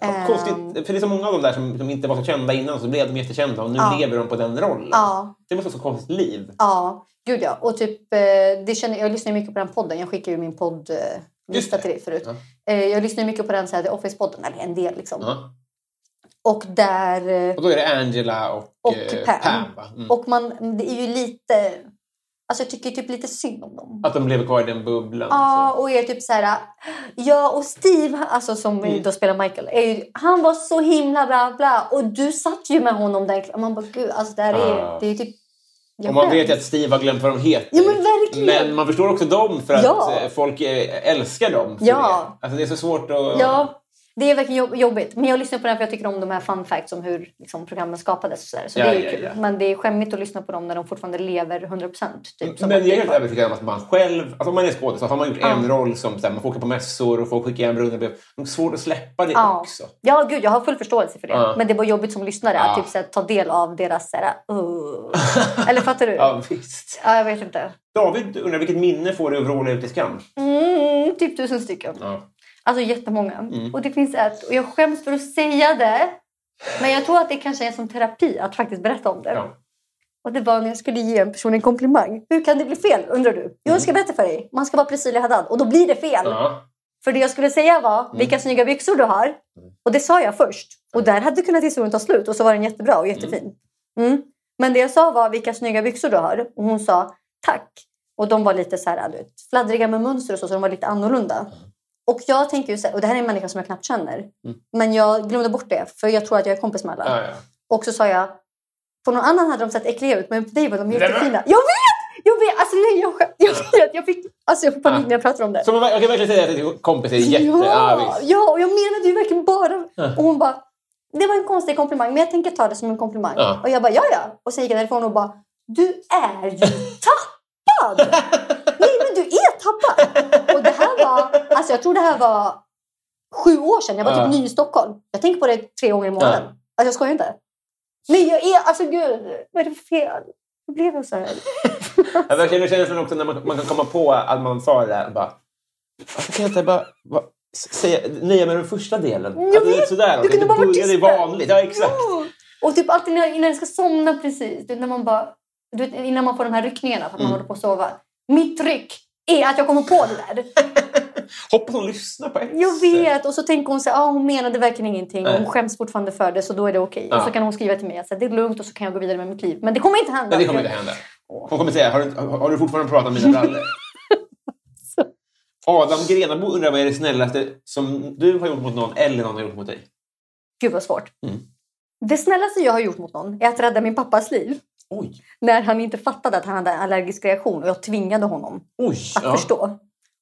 Ehm. Konstigt, för det är så många av de där som, som inte var så kända innan så blev de jättekända och nu Ja. lever de på den rollen. Ja, Det måste vara så konstigt liv. ja. Gud ja. Och typ, eh, det känner, jag lyssnar mycket på den podden. Jag skickar ju min podd eh, Just lista det. till dig förut. Ja. Eh, jag lyssnar mycket på den så här, The Office-podden, eller en del liksom. Ja. Och där... Och då är det Angela och, Och Pam. Pam mm. Och man, det är ju lite... Alltså jag tycker typ lite synd om dem. Att de lever kvar i den bubblan. Ja, så. och är typ så här... Ja, och Steve, alltså som Mm. då spelar Michael, är ju, han var så himla bla bla. Och du satt ju med honom där. Man bara, gud, alltså det här är, Ah. det är typ... Och man vet ju att Steve har glömt vad de heter. Ja, men. Men man förstår också dem för att Ja. folk eh, älskar dem. För Ja. det. Alltså det är så svårt att... Ja, Det är verkligen jobb- jobbigt. Men jag lyssnar på den för jag tycker om de här fun facts om hur liksom, programmen skapades. Och så där. så Ja, det är ja, kul. ja. Men det är skämmigt att lyssna på dem när de fortfarande lever 100%. Typ, Men jag är helt övertygad om att man själv, alltså om man är skådis, så har man gjort en roll som så här, man får åka på mässor och få skicka hem runderbrev. Det är svårt att släppa det Ja. också. Ja, gud, jag har full förståelse för det. Ja. Men det var jobbigt som lyssnare Ja. att typ, så här, ta del av deras... Så här, uh. Eller fattar du? Ja, visst. Ja, jag vet inte. David undrar vilket minne får du av vråla ut i skam? Mm, typ tusen stycken. Ja. Alltså jättemånga. Mm. Och det finns ett. Och jag skäms för att säga det. Men jag tror att det kanske är som terapi att faktiskt berätta om det. Ja. Och det var när jag skulle ge en person en komplimang. Hur kan det bli fel undrar du? Jo, jag ska berätta för dig. Man ska vara Priscilla Haddad och då blir det fel. Mm. Ja. För det jag skulle säga var vilka snygga byxor du har. Och det sa jag först. Och där hade kunnat historien ta slut och så var den jättebra och jättefin. Mm. Men det jag sa var vilka snygga byxor du har. Och hon sa tack. Och de var lite så här, vet, fladdriga med mönster och så, så de var lite annorlunda. Och jag tänker ju så här, och det här är en människa som jag knappt känner. Men jag glömde bort det, för jag tror att jag är kompis med alla. Ja, ja. Och så sa jag, på någon annan hade de sett äckliga ut, men på dig var de jättefina. Jag vet! Jag vet! Alltså nej, jag, jag vet! Jag fick, alltså, jag panik när jag pratar om det. Så man, jag kan verkligen säga att din kompis är jätte... Ja, Ja, ja, och jag menade ju verkligen bara... Och hon bara, det var en konstig komplimang, men jag tänker ta det som en komplimang. Ja. Och jag bara, ja ja. Och sen gick jag därifrån och bara, du är ju tappad! Nej, men du är tappad! Och det här var, alltså jag tror det här var sju år sedan. Jag var typ ny i Stockholm. Jag tänker på det tre gånger i månaden. Alltså jag skojar inte. Nej, jag är, alltså gud, vad är det för fel? Hur blev jag så här? Jag verkligen känslan också när man, man kan komma på att man sa det där bara... Varför kan jag inte bara... bara säga, nöja med den första delen? Jag Alltså, det är vet. sådär, Du kunde det bara vara tyst där. vanligt. Ja, exakt. Ja. Och typ alltid när, innan jag ska somna precis. Du när man bara, du vet, innan man får de här ryckningarna för att Mm. man håller på att sova. Mitt ryck är att jag kommer på det där. Hoppas hon lyssnar på ett Jag vet. Och så tänker hon så här, ah, hon menade verkligen ingenting. Nej. hon skäms fortfarande för det så då är det okej. Ja. Och så kan hon skriva till mig att det är lugnt och så kan jag gå vidare med mitt liv. Men det kommer inte hända. Men det kommer inte hända. Hon kommer säga, har du, har du fortfarande pratat om mina brallor? Adam Grenabo undrar vad är det snällaste som du har gjort mot någon eller någon har gjort mot dig? Gud vad svårt. Mm. Det snällaste jag har gjort mot någon är att rädda min pappas liv. Oj! När han inte fattade att han hade en allergisk reaktion och jag tvingade honom Oj! att ja. förstå.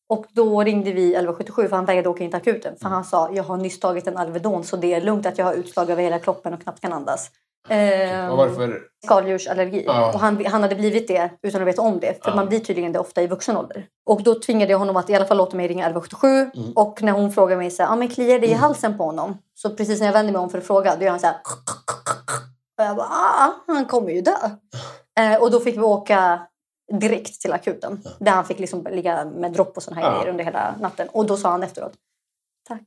Och då ringde vi 1177 för han vägrade åka in till akuten. För han sa jag har nyss tagit en Alvedon så det är lugnt att jag har utslag över hela kroppen och knappt kan andas. Ehm, Vad var det för... skaldjursallergi. Ja. Och han, han hade blivit det utan att veta om det. För Ja. man blir tydligen det ofta i vuxen ålder. Och då tvingade jag honom att i alla fall låta mig ringa 1177. Mm. Och när hon frågar mig så här, ah, men kliar det i halsen på honom? Så precis när jag vänder mig om för att fråga, då gör han så här. Och jag bara, ah, han kommer ju dö. Eh, och då fick vi åka direkt till akuten. Där han fick liksom ligga med dropp och såna här Ja. grejer under hela natten. Och då sa han efteråt, tack.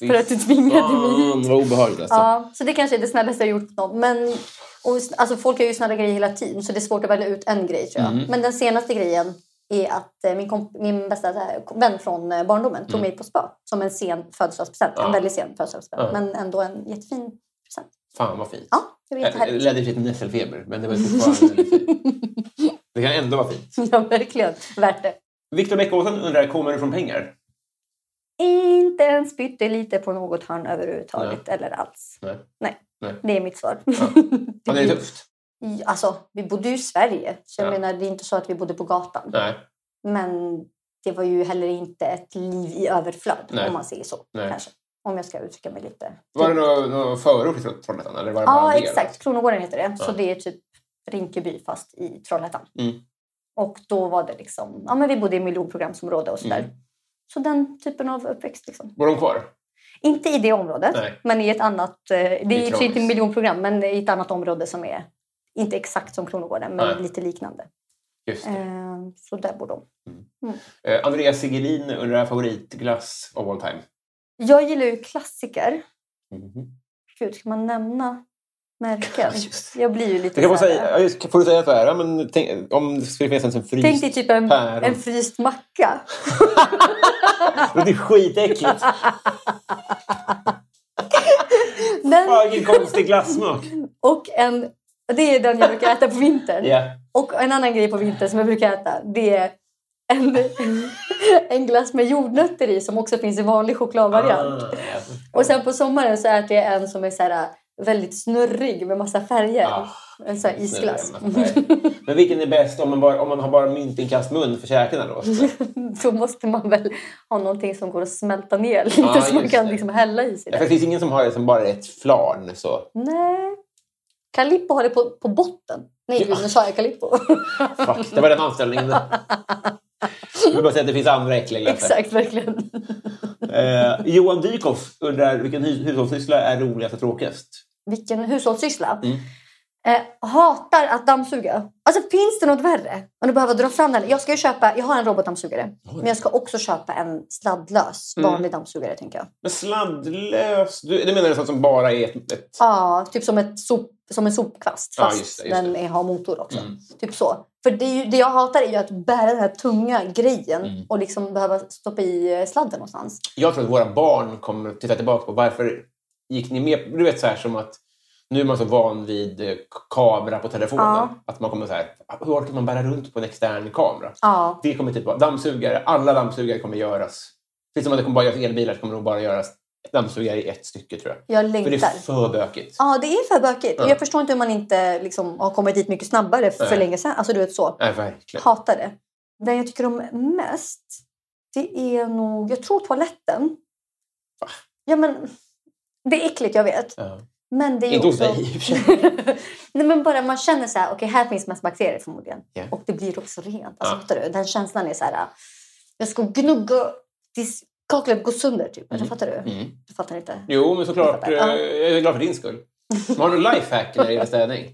Fy För att du tvingade mig hit. Vad obehagligt alltså. Ja, så det kanske är det snällaste jag gjort någon. Men, och, alltså, folk gör ju snälla grejer hela tiden så det är svårt att välja ut en grej tror jag. Mm. Men den senaste grejen är att eh, min, komp- min bästa här, vän från eh, barndomen tog mig på spa som en sen födelsedagspresent. Mm. Ja. En väldigt sen födelsedagspresent. Ja. Men ändå en jättefin present. Fan vad fint. Ja, det var Det jättehärligt. ledde till nässelfeber, men det var fortfarande väldigt fint. Det kan ändå vara fint. Ja, verkligen. Värt det. Viktor Bäckåsen undrar, kommer du från pengar? Inte ens pyttelite på något hörn överhuvudtaget eller alls. Nej. Nej, Nej. det är mitt svar. Ja, det är tufft. Alltså, vi bodde ju i Sverige. Så jag Ja. menar, det är inte så att vi bodde på gatan. Nej. Men det var ju heller inte ett liv i överflöd Nej. om man säger så. Nej. Kanske. Om jag ska uttrycka mig lite. Var det någon, någon förort till Trollhättan? Eller var det bara Ja, exakt. Kronogården heter det. Så Ja. det är typ Rinkeby fast i Trollhättan. Mm. Och då var det liksom, ja men vi bodde i miljonprogramsområde och sådär. Mm. Så den typen av uppväxt liksom. Var de kvar? Inte i det området, Nej. men i ett annat, eh, det är inte miljonprogram, men i ett annat område som är inte exakt som Kronogården, men Nej. lite liknande. Just. Eh, så där bor de. Eh, Andreas Sigelin undrar favoritglass of all time. Jag gillar ju klassiker. Mhm. Gud, ska man nämna märken? Just Jag blir ju lite Det kan så säga, får du säga så här, ja, men tänk, om det skulle finnas en fryst Tänk dig typ en, päron. en fryst macka. Det är skitäckligt. Den, Fan, vilken konstig glassmak. och en, det är den jag brukar äta på vintern. Ja. Och en annan grej på vintern som jag brukar äta, det är en, en glass med jordnötter i som också finns i vanlig chokladvariant. Ah, ja. Och sen på sommaren så äter jag en som är så här, väldigt snurrig med massa färger. Ah. en sån här isglass. Men vilken är bäst om man, bara, om man har bara myntinkastmun för käkarna då? Då måste man väl ha någonting som går att smälta ner lite Ja, så man kan det. liksom hälla i sig Ja, för det. finns ingen som har det som bara är ett flarn. Så. Nej. Calippo har det på, på botten. Nej, gud, nu sa jag Calippo. Fuck, det var den anställningen. Jag vill bara säga att det finns andra äckliga glassar. Exakt, verkligen. Eh, Johan Dykhoff undrar vilken hu- hushållssyssla är roligast och tråkigast? Vilken hushållssyssla. Mm. Eh, hatar att dammsuga. Alltså finns det något värre? Om du behöver dra fram den. Jag ska ju köpa, jag har en robotdammsugare. Men jag ska också köpa en sladdlös Mm. vanlig dammsugare tänker jag. Men sladdlös? Du, det menar du sånt som bara är ett... ett... Ja, typ som, ett sop, som en sopkvast Ja, fast just det, just den är, har motor också. Mm. Typ så. För det, ju, det jag hatar är ju att bära den här tunga grejen Mm. och liksom behöva stoppa i eh, sladden någonstans. Jag tror att våra barn kommer titta tillbaka på varför gick ni med... Du vet så här som att nu är man så van vid eh, kamera på telefonen. Ja. Att man kommer så här, hur orkar man bära runt på en extern kamera? Ja, Det kommer typ vara dammsugare. Alla dammsugare kommer göras. Precis som att det kommer bara göras elbilar så kommer det bara göras dammsugare i ett stycke tror jag. jag För det längtar. är för bökigt. Ja, det är för bökigt. Ja. Jag förstår inte hur man inte liksom, har kommit dit mycket snabbare för Nej. länge sedan. Alltså du vet så. Nej, verkligen. Hatar det. Den jag tycker om mest, det är nog, jag tror toaletten. Ja men, det är äckligt jag vet. Ja. Men det är Inte hos också... dig i och för sig. Nej men bara man känner så här, okej här finns mest bakterier förmodligen. Ja. Och det blir också rent. Alltså, fattar du? Den känslan är så här, jag ska gnugga tills kaklet går sönder typ. Eller fattar du? Mm. Du fattar inte? Jo, men såklart. Jag eh, Jag är glad för din skull. Har du någon lifehack när det gäller städning?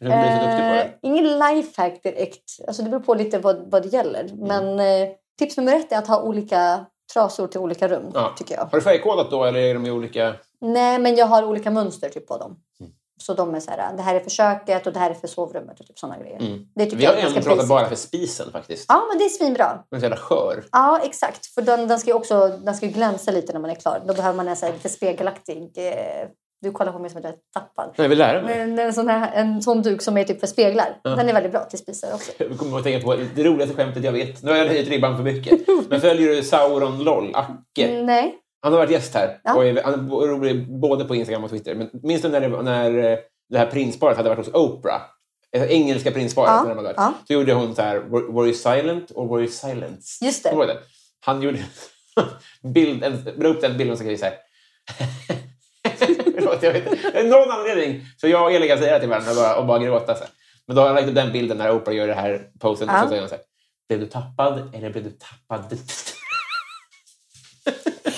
Du blir så duktig på Eh, det. ingen lifehack direkt. Alltså det beror på lite vad, vad det gäller. Mm. Men eh, tips nummer ett är att ha olika trasor till olika rum. Ja. Tycker jag. Har du färgkodat då eller är de i olika... Nej, men jag har olika mönster typ på dem. Mm. Så de är så här, det här är för köket och det här är för sovrummet och typ sådana grejer. Mm. Det tycker Vi har jag är en basic. bara för spisen faktiskt. Ja, men det är svinbra. Den är så jävla skör. Ja, exakt. För den, den ska ju också den ska glänsa lite när man är klar. Då behöver man en så här lite spegelaktig... Eh, du kollar på mig som att jag är tappad. Jag vill lära mig. Men en sån, här, en sån duk som är typ för speglar. Den är väldigt bra till spisar också. Jag kommer att tänka på det roligaste skämtet jag vet. Nu har jag höjt ribban för mycket. Men följer du Sauron LOL, Acke? Nej. Han har varit gäst här. Ja. Och är, han är rolig både på Instagram och Twitter. Men minns du när det, när eh, det här prinsparet hade varit hos Oprah? Engelska prinsparet. Ja, när de hade varit. ja. Så gjorde hon så här, were, were you silent or were you silence? Just det. Det. Han gjorde bild, en, la upp den bilden så kan vi säga Förlåt, jag vet inte. Någon anledning. Så jag och Elin kan säga det till varandra och bara, och bara gråta. Så. Men då har jag lagt upp den bilden när Oprah gör det här posen. Ja. Och så säger hon så här. Blev du tappad eller blev du tappad?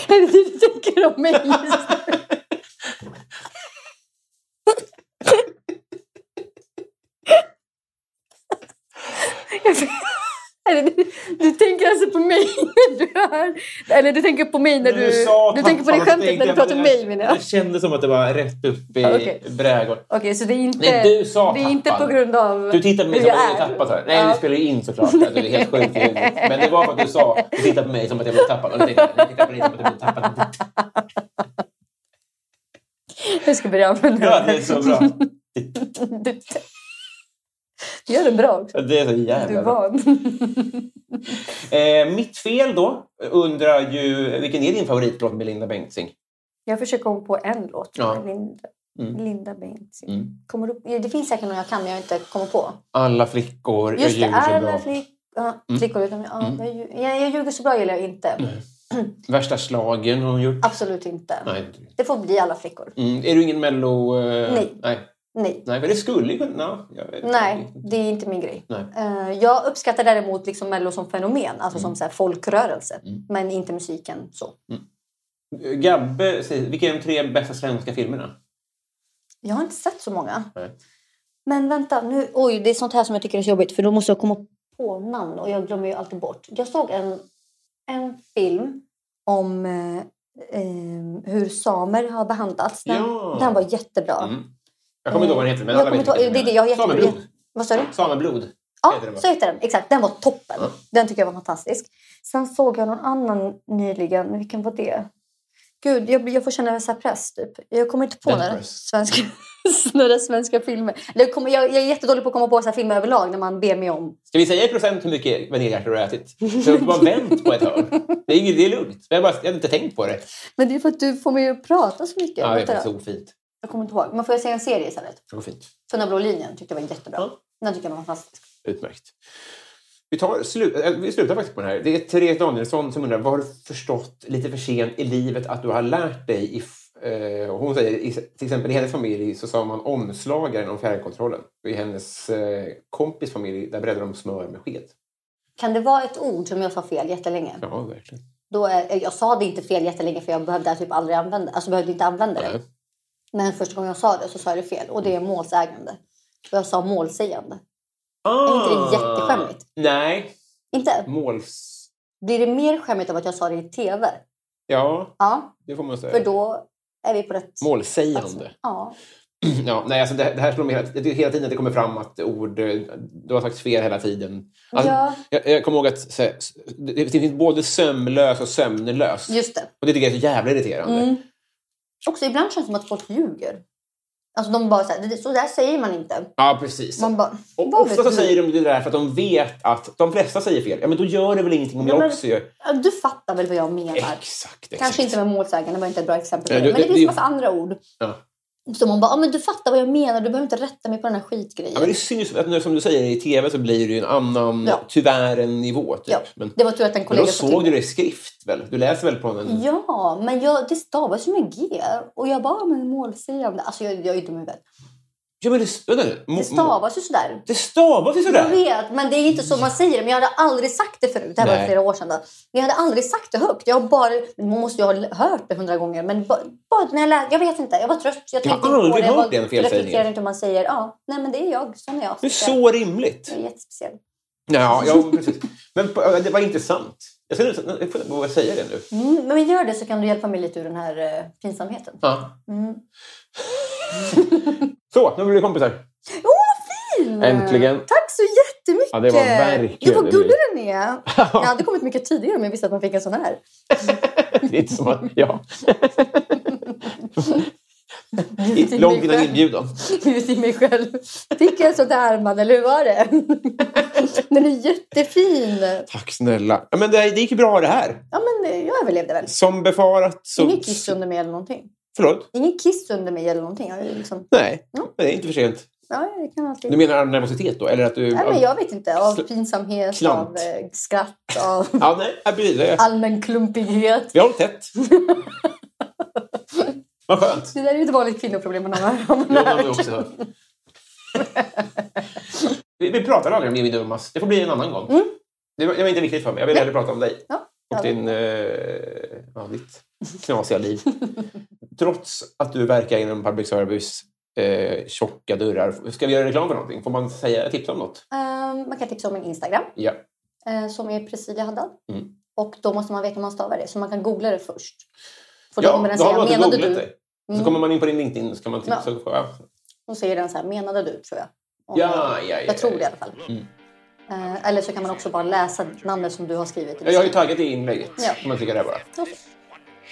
Är det det du tänker om mig just nu? Eller du, du tänker alltså på mig när du hör... Eller du tänker på mig när du... sa Du tänker på det skämtet tänkte när du pratar om mig menar jag. Det kändes som att det var rätt upp i okej. brädgården. Okej, så det är inte... Nej, du sa Det är inte på grund av Du tittar på mig som att jag är. tappad. Här. Nej, Ja. det spelar ju in såklart. Att du är helt sjukt. Men det var för att du sa du tittar på mig som att jag blev tappad. Och jag tittar på dig som att jag blev tappad. Jag ska börja använda Ja, det är så bra. Du, du gör det bra också. Det är så Du jävla är bra. van. Eh, mitt fel då undrar ju, vilken är din favoritlåt med Linda Bengtzing? Jag försöker komma på en låt. Ja. med Linda, Mm. Linda Bengtzing. Mm. Kommer upp, det finns säkert någon jag kan men jag inte kommer på. Alla flickor, jag Just det, ljuger så alla bra. flick, ja, Mm. flickor utan ja, Mm. jag, lju- jag, jag ljuger så bra gillar jag inte. Värsta slagen har hon gjort. Absolut inte. Nej. Det får bli alla flickor. Mm. Är du ingen mello... eh, Nej. Nej. Nej. Nej, men det skulle ju kunna... Nej, det är inte min grej. Nej. Eh, jag uppskattar däremot liksom Mello som fenomen, alltså som så folkrörelse. Mm. Men inte musiken så. Gabbe, säger, vilka är de tre bästa svenska filmerna? Jag har inte sett så många. Nej. Men vänta, nu, oj, det är sånt här som jag tycker är så jobbigt för då måste jag komma på namn och jag glömmer ju alltid bort. Jag såg en, en film om eh, eh, hur samer har behandlats. Den, Ja. den var jättebra. Mm. Jag kommer inte ihåg vad den heter, men Jag alla vet vilken det är det, jag jätte- Sameblod. Vad sa du? Sameblod. Ja, heter den, så heter den. Exakt, den var toppen. Ja. Den tycker jag var fantastisk. Sen såg jag någon annan nyligen. Vilken var det? Gud, jag, jag får känna så här press typ. Jag kommer inte på några svenska, några svenska filmer. Jag, kommer, jag, jag är jättedålig på att komma på så här filmer överlag när man ber mig om. Ska vi säga i procent hur mycket vaniljhjärtor du har ätit? Så har bara vänt på ett hörn. Det är, det är lugnt. Jag, bara, jag hade inte tänkt på det. Men det är för att du får mig att prata så mycket. Ja, det är faktiskt ofint. Jag kommer inte ihåg. Men får jag säga en serie istället? Det går fint. Tunna blå linjen tyckte jag var jättebra. Ja. Den tycker jag var fantastisk. Utmärkt. Vi, tar, slu, äh, vi slutar faktiskt på den här. Det är Therese Danielsson som undrar, vad har du förstått lite för sent i livet att du har lärt dig? I, eh, hon säger, i, till exempel i hennes familj så sa man omslagaren om fjärrkontrollen. I hennes eh, kompis familj, där bredde de smör med sked. Kan det vara ett ord som jag sa fel jättelänge? Ja, verkligen. Då är, jag sa det inte fel jättelänge för jag behövde typ aldrig använda alltså behövde inte använda det. Nej. Men första gången jag sa det så sa jag det fel. Och det är målsägande. Och jag sa målsägande. Ah, inte det jätteskämmigt? Nej. Inte? Måls... Blir det mer skämmigt av att jag sa det i tv? Ja, Ja, det får man säga. för då är vi på rätt... Målsägande. Ja. Ja, nej, alltså det, det här slår mig hela, det är hela tiden att det kommer fram att ord... eh, Du har sagt fel hela tiden. Alltså, Ja. jag, jag kommer ihåg att här, det, det finns både sömlös och sömnlös. Just det. Och det tycker jag är så jävla irriterande. Mm. Också ibland känns det som att folk ljuger. Alltså de bara såhär, så där säger man inte. Ja, precis. Man bara, och ofta så säger de det där för att de vet att de flesta säger fel. Ja, men då gör det väl ingenting om Ja, jag men- också gör... Ja, Du fattar väl vad jag menar? Exakt, exakt. Kanske inte med målsägande, det var inte ett bra exempel. Nej, det. Men det det- finns det- massa andra ord. Ja. Så man bara, ja, men du fattar vad jag menar, du behöver inte rätta mig på den här skitgrejen. Ja, men det syns att som du säger, i tv så blir det ju en annan, Ja. tyvärr en nivå. Typ. Ja, Men, det var tur att en men kollega då sa till såg du det i skrift väl? Du läser väl på en... Ja, men jag, det stavas ju med G. Och jag bara, men målsägande. Alltså jag, jag är dum i huvudet. Ja, men det, vänta nu. Det stavas ju sådär. Det stavas ju Jag sådär! vet, men det är inte så man säger det. Men jag hade aldrig sagt det förut. Det här var Nej. flera år sedan. Då. Jag hade aldrig sagt det högt. Jag bara, man måste ju ha hört det hundra gånger. Men bara, bara när jag lät, jag vet inte. Jag var trött. Jag, Jag har inte aldrig det. Jag hört bara den felsägningen. reflekterade inte hur man säger. Ja, nej men det är jag. Sån är jag. Det är så rimligt. Jag är jättespeciell. Ja, ja precis. Men det var intressant. Jag, ska, jag får våga säga det nu. Mm, men gör det så kan du hjälpa mig lite ur den här eh, pinsamheten. Ja. Mm. Så, nu blir vi kompisar. Fin! Äntligen. Tack så jättemycket! Ja, det var verkligen Gud vad gullig den är! Jag hade kommit mycket tidigare om jag visste att man fick en sån här. Det är inte som att... Ja. Långt innan inbjudan. Gud till mig själv. Fick jag en sån där man, eller hur var det? Den är jättefin. Tack snälla. Men det, det gick ju bra det här. Ja men jag överlevde väl. Som befarat så... Inget kiss under mig eller någonting. Förlåt? Ingen kiss under mig eller någonting. Liksom, Nej, Ja. det är inte för sent. ja, jag kan alltid... Du menar nervositet då? Eller att du... Nej, men jag vet inte. Av pinsamhet, Klant. av eh, skratt, av Ja, nej, precis. Det allmän klumpighet. Vi har hållit tätt. Vad skönt. Det där är ju ett vanligt kvinnoproblem man har Det hört. Vi, vi pratar aldrig om Jimmy Durmaz. Det får bli en annan gång. Mm. Det, var, det var inte viktigt för mig. Jag vill hellre prata om dig. Ja, Och din, eh, ja, ditt knasiga liv. Trots att du verkar inom public service eh, tjocka dörrar. Ska vi göra reklam för någonting? Får man säga, tipsa om något? Ehm, man kan tipsa om min Instagram Ja. eh, som är Presilia Haddad. Mm. Och då måste man veta hur man stavar det. Så man kan googla det först. För då Ja, kommer den säga, menade du? Så Mm. kommer man in på din LinkedIn så kan man tipsa. Ja. Ja. Då säger den så här, menade du tror jag. Om Ja, ja, ja, jag tror det i alla fall. Mm. Eh, eller så kan man också bara läsa namnet som du har skrivit. Jag har ju taggat i inlägget. Ja. Kan man klicka där bara. Så.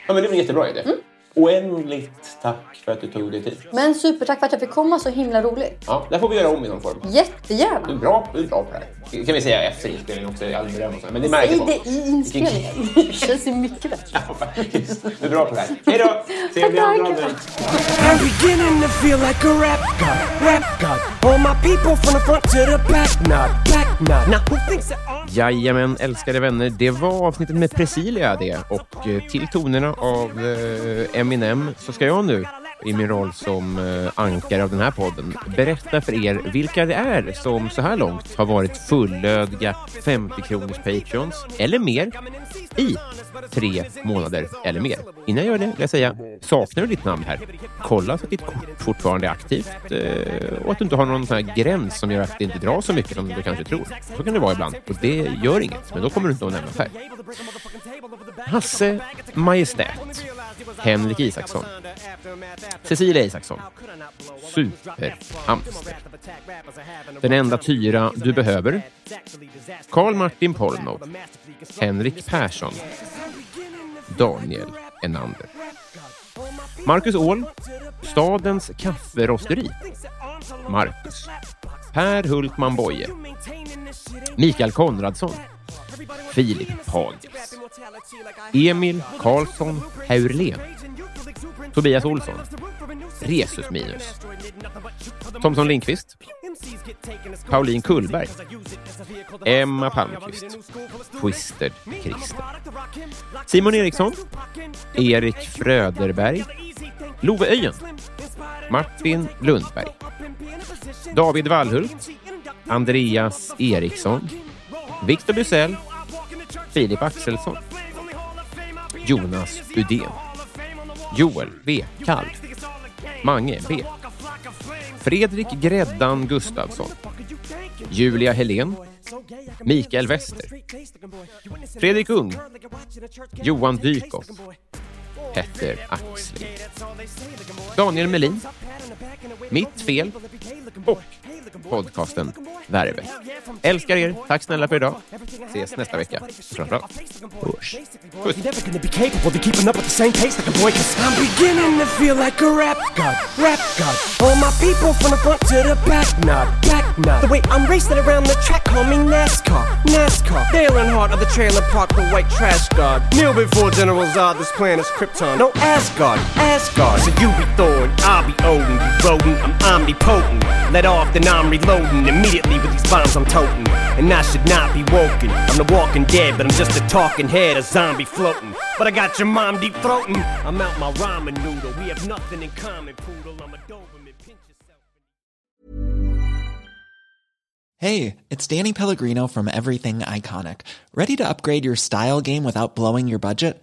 Ja, men det är en jättebra idé. Mm. Oändligt tack för att du tog dig tid. Men supertack för att jag fick komma, så himla roligt. Ja, det får vi göra om i någon form. Du är Jättegärna. bra, du är bra på det här. Det kan vi säga efter inspelningen också, i all beröm och så. Men det märker Säg folk. det i inspelningen. Det känns ju mycket bättre. Ja, faktiskt. Du är bra på det här. Hej då! Trevlig andra. I'm beginning to feel like a rap god, rap god. All my people from the front to the back, nod, back nod. Now who thinks Jajamän, älskade vänner. Det var avsnittet med Presilia det. Och eh, till tonerna av eh, Eminem så ska jag nu i min roll som eh, ankare av den här podden berätta för er vilka det är som så här långt har varit fullödiga 50 kronors Patreons eller mer i tre månader eller mer. Innan jag gör det vill jag säga, saknar du ditt namn här? Kolla så att ditt kort fortfarande är aktivt eh, och att du inte har någon sån här gräns som gör att det inte drar så mycket som du kanske tror. Så kan det vara ibland och det gör inget, men då kommer du inte att nämnas här. Hasse Majestät, Henrik Isaksson, Cecilia Isaksson, Superhamster, Den enda tyra du behöver, Karl Martin Pornov, Henrik Persson, Daniel Enander. Marcus Åhl, Stadens kafferosteri. Marcus. Per Hultman Boye, Mikael Konradsson, Filip Hagels, Emil Karlsson Haurlén, Tobias Olsson, Resus Minus, Thomson Lindqvist, Pauline Kullberg, Emma Palmqvist, Twisted Christer, Simon Eriksson, Erik Fröderberg, Love Öjen, Martin Lundberg, David Wallhult, Andreas Eriksson, Victor Bysell, Filip Axelsson, Jonas Udén, Joel V. Kall, Mange B. Fredrik Gräddan Gustafsson, Julia Helén, Mikael Wester, Fredrik Ung, Johan Dykhoff, Petter Axling, Daniel Melin, Mitt fel. Och podcasten Värve. Älskar er. Tack snälla för idag. Ses nästa vecka. Framförallt hörs. Puss. I'm reloading immediately with these bombs I'm toting. And I should not be woken. I'm the walking dead, but I'm just a talking head, a zombie floating. But I got your mom deep throating. I'm out my ramen noodle. We have nothing in common, poodle. I'm a Doberman. Pinch yourself. Hey, it's Danny Pellegrino from Everything Iconic. Ready to upgrade your style game without blowing your budget?